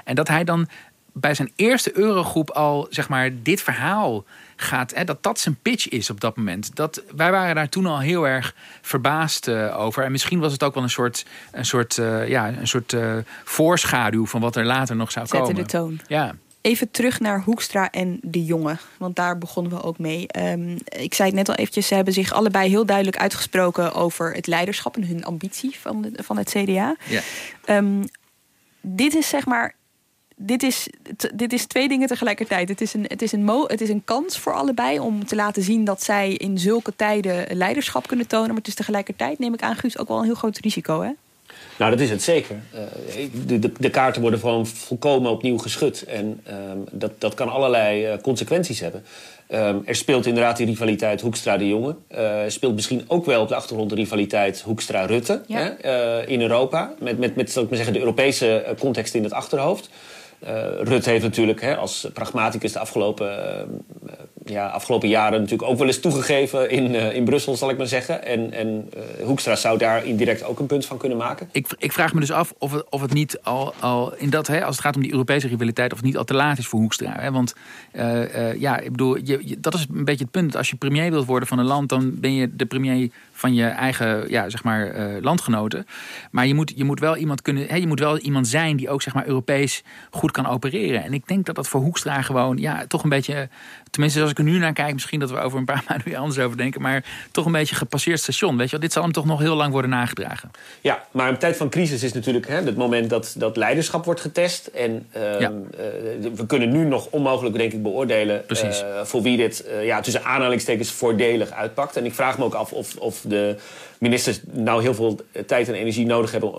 En dat hij dan bij zijn eerste eurogroep al zeg maar dit verhaal gaat, hè, dat dat zijn pitch is op dat moment. Dat, wij waren daar toen al heel erg verbaasd eh, over. En misschien was het ook wel een soort, een soort, eh, ja, een soort eh, voorschaduw van wat er later nog zou Zette komen. de toon. Ja. Even terug naar Hoekstra en de jongen. Want daar begonnen we ook mee. Ehm, ik zei het net al eventjes. Ze hebben zich allebei heel duidelijk uitgesproken over het leiderschap en hun ambitie van, de, van het CDA. Ja. Ehm, dit is zeg maar. Dit is, dit is twee dingen tegelijkertijd. Het is, een, het, is een mo, het is een kans voor allebei om te laten zien dat zij in zulke tijden leiderschap kunnen tonen. Maar het is tegelijkertijd, neem ik aan, Guus, ook wel een heel groot risico. Hè? Nou, dat is het zeker. Eh, de, de, de kaarten worden gewoon volkomen opnieuw geschud. En ehm, dat, dat kan allerlei eh, consequenties hebben. Ehm, er speelt inderdaad die rivaliteit Hoekstra-de Jonge. Eh, er speelt misschien ook wel op de achtergrond de rivaliteit Hoekstra-Rutte Ja. in Europa. Met, met, met zal ik maar zeggen, de Europese context in het achterhoofd. Eh, Rutte heeft natuurlijk hè, als pragmaticus de afgelopen eh, ja, afgelopen jaren natuurlijk ook wel eens toegegeven in, uh, in Brussel, zal ik maar zeggen. En, en uh, Hoekstra zou daar indirect ook een punt van kunnen maken. Ik, ik vraag me dus af of het, of het niet al, al in dat, hè, als het gaat om die Europese rivaliteit, of niet al te laat is voor Hoekstra. Hè? Want uh, ja, ik bedoel, je, dat is een beetje het punt. Als je premier wilt worden van een land, dan ben je de premier van je eigen ja, zeg maar, landgenoten. Maar je moet, je moet wel iemand kunnen. Hè, je moet wel iemand zijn die ook zeg maar, Europees goed kan opereren. En ik denk dat dat voor Hoekstra gewoon ja, toch een beetje. Tenminste, als ik er nu naar kijk, misschien dat we over een paar maanden weer anders over denken. Maar toch een beetje gepasseerd station. Weet je dit zal hem toch nog heel lang worden nagedragen. Ja, maar een tijd van crisis is natuurlijk hè, het moment dat, dat leiderschap wordt getest. En uh, ja. uh, we kunnen nu nog onmogelijk, denk ik, beoordelen. voor wie dit ja, tussen aanhalingstekens voordelig uitpakt. En ik vraag me ook af of, of de ministers nou heel veel tijd en energie nodig hebben,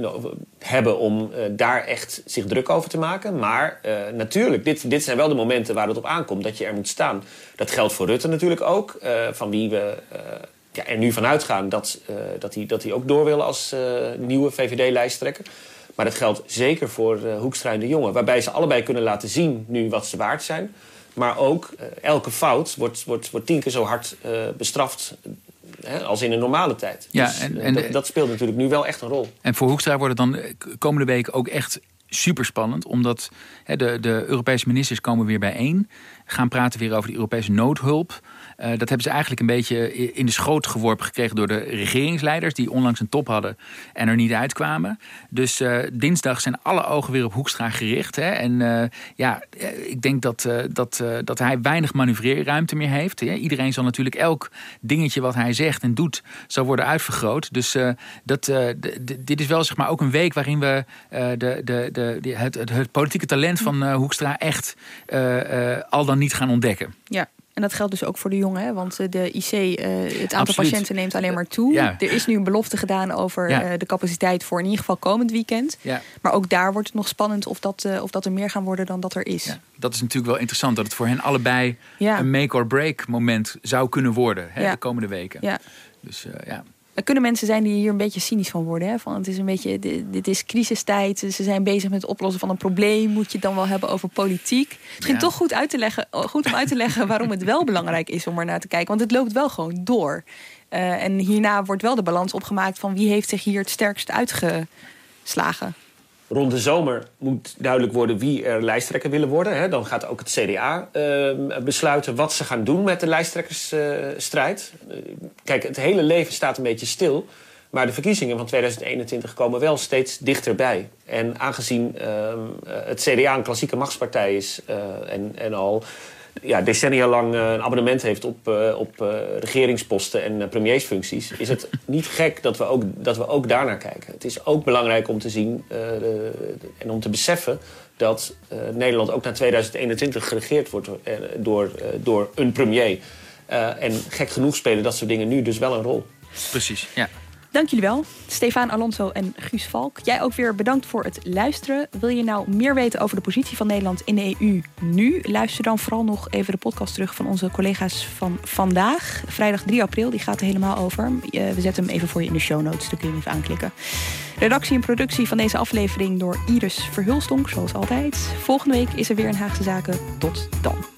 uh, hebben om uh, daar echt zich druk over te maken. Maar uh, natuurlijk, dit, dit zijn wel de momenten waar het op aankomt dat je er moet staan. Dat geldt voor Rutte natuurlijk ook, van wie we ja, er nu vanuit gaan dat, dat, hij, dat hij ook door wil als nieuwe VVD-lijsttrekker. Maar dat geldt zeker voor Hoekstra en de waarbij ze allebei kunnen laten zien nu wat ze waard zijn. Maar ook elke fout wordt, wordt, wordt tien keer zo hard bestraft Hè, als in een normale tijd. Ja, dus, en, en dat, dat, speelt natuurlijk nu wel echt een rol. En voor Hoekstra wordt het dan komende week ook echt super spannend. Omdat hè, de, de Europese ministers komen weer bijeen. Gaan praten weer over de Europese noodhulp. Uh, dat hebben ze eigenlijk een beetje in de schoot geworpen gekregen door de regeringsleiders, die onlangs een top hadden en er niet uitkwamen. Dus uh, dinsdag zijn alle ogen weer op Hoekstra gericht. Hè? En uh, ja, ik denk dat, dat, dat hij weinig manoeuvreerruimte meer heeft. Hè? Iedereen zal natuurlijk elk dingetje wat hij zegt en doet, zal worden uitvergroot. Dus dat, dit is wel zeg maar ook een week waarin we de, de, de, het, het, het, politieke talent van Hoekstra echt al dan niet gaan ontdekken. Ja, en dat geldt dus ook voor de jongen, hè? want eh, de IC, uh, eh, het aantal patiënten neemt alleen maar toe. Ja. Er is nu een belofte gedaan over ja. uh, de capaciteit voor in ieder geval komend weekend. Ja. Maar ook daar wordt het nog spannend of dat, uh, of dat er meer gaan worden dan dat er is. Dat is natuurlijk wel interessant, dat het voor hen allebei een make-or-break moment zou kunnen worden hè, de komende weken. Dus ja. Er kunnen mensen zijn die hier een beetje cynisch van worden. Hè? Van het is een beetje, dit, is crisistijd. Ze zijn bezig met het oplossen van een probleem. Moet je het dan wel hebben over politiek? Misschien toch goed, uit te leggen, goed om uit te leggen waarom het wel belangrijk is om er naar te kijken. Want het loopt wel gewoon door. Uh, en hierna wordt wel de balans opgemaakt van wie heeft zich hier het sterkst uitgeslagen rond de zomer moet duidelijk worden wie er lijsttrekker willen worden. Dan gaat ook het CDA ehm, besluiten wat ze gaan doen met de lijsttrekkersstrijd. Uh, kijk, het hele leven staat een beetje stil. Maar de verkiezingen van 2021 komen wel steeds dichterbij. En aangezien ehm, het CDA een klassieke machtspartij is uh, en, en al ja, decennia lang eh, een abonnement heeft op, uh, op uh, regeringsposten en premiersfuncties, is het niet gek dat we, ook, dat we ook daarnaar kijken. Het is ook belangrijk om te zien en om te beseffen dat Nederland ook naar 2021 geregeerd wordt door, door een premier. en gek genoeg spelen dat soort dingen nu dus wel een rol. Precies, ja. Dank jullie wel, Stefan Alonso en Guus Valk. Jij ook weer bedankt voor het luisteren. Wil je nou meer weten over de positie van Nederland in de EU nu? Luister dan vooral nog even de podcast terug van onze collega's van vandaag. Vrijdag 3 april, die gaat er helemaal over. We zetten hem even voor je in de show notes, daar kun je hem even aanklikken. Redactie en productie van deze aflevering door Iris Verhulstonk, zoals altijd. Volgende week is er weer een Haagse Zaken. Tot dan.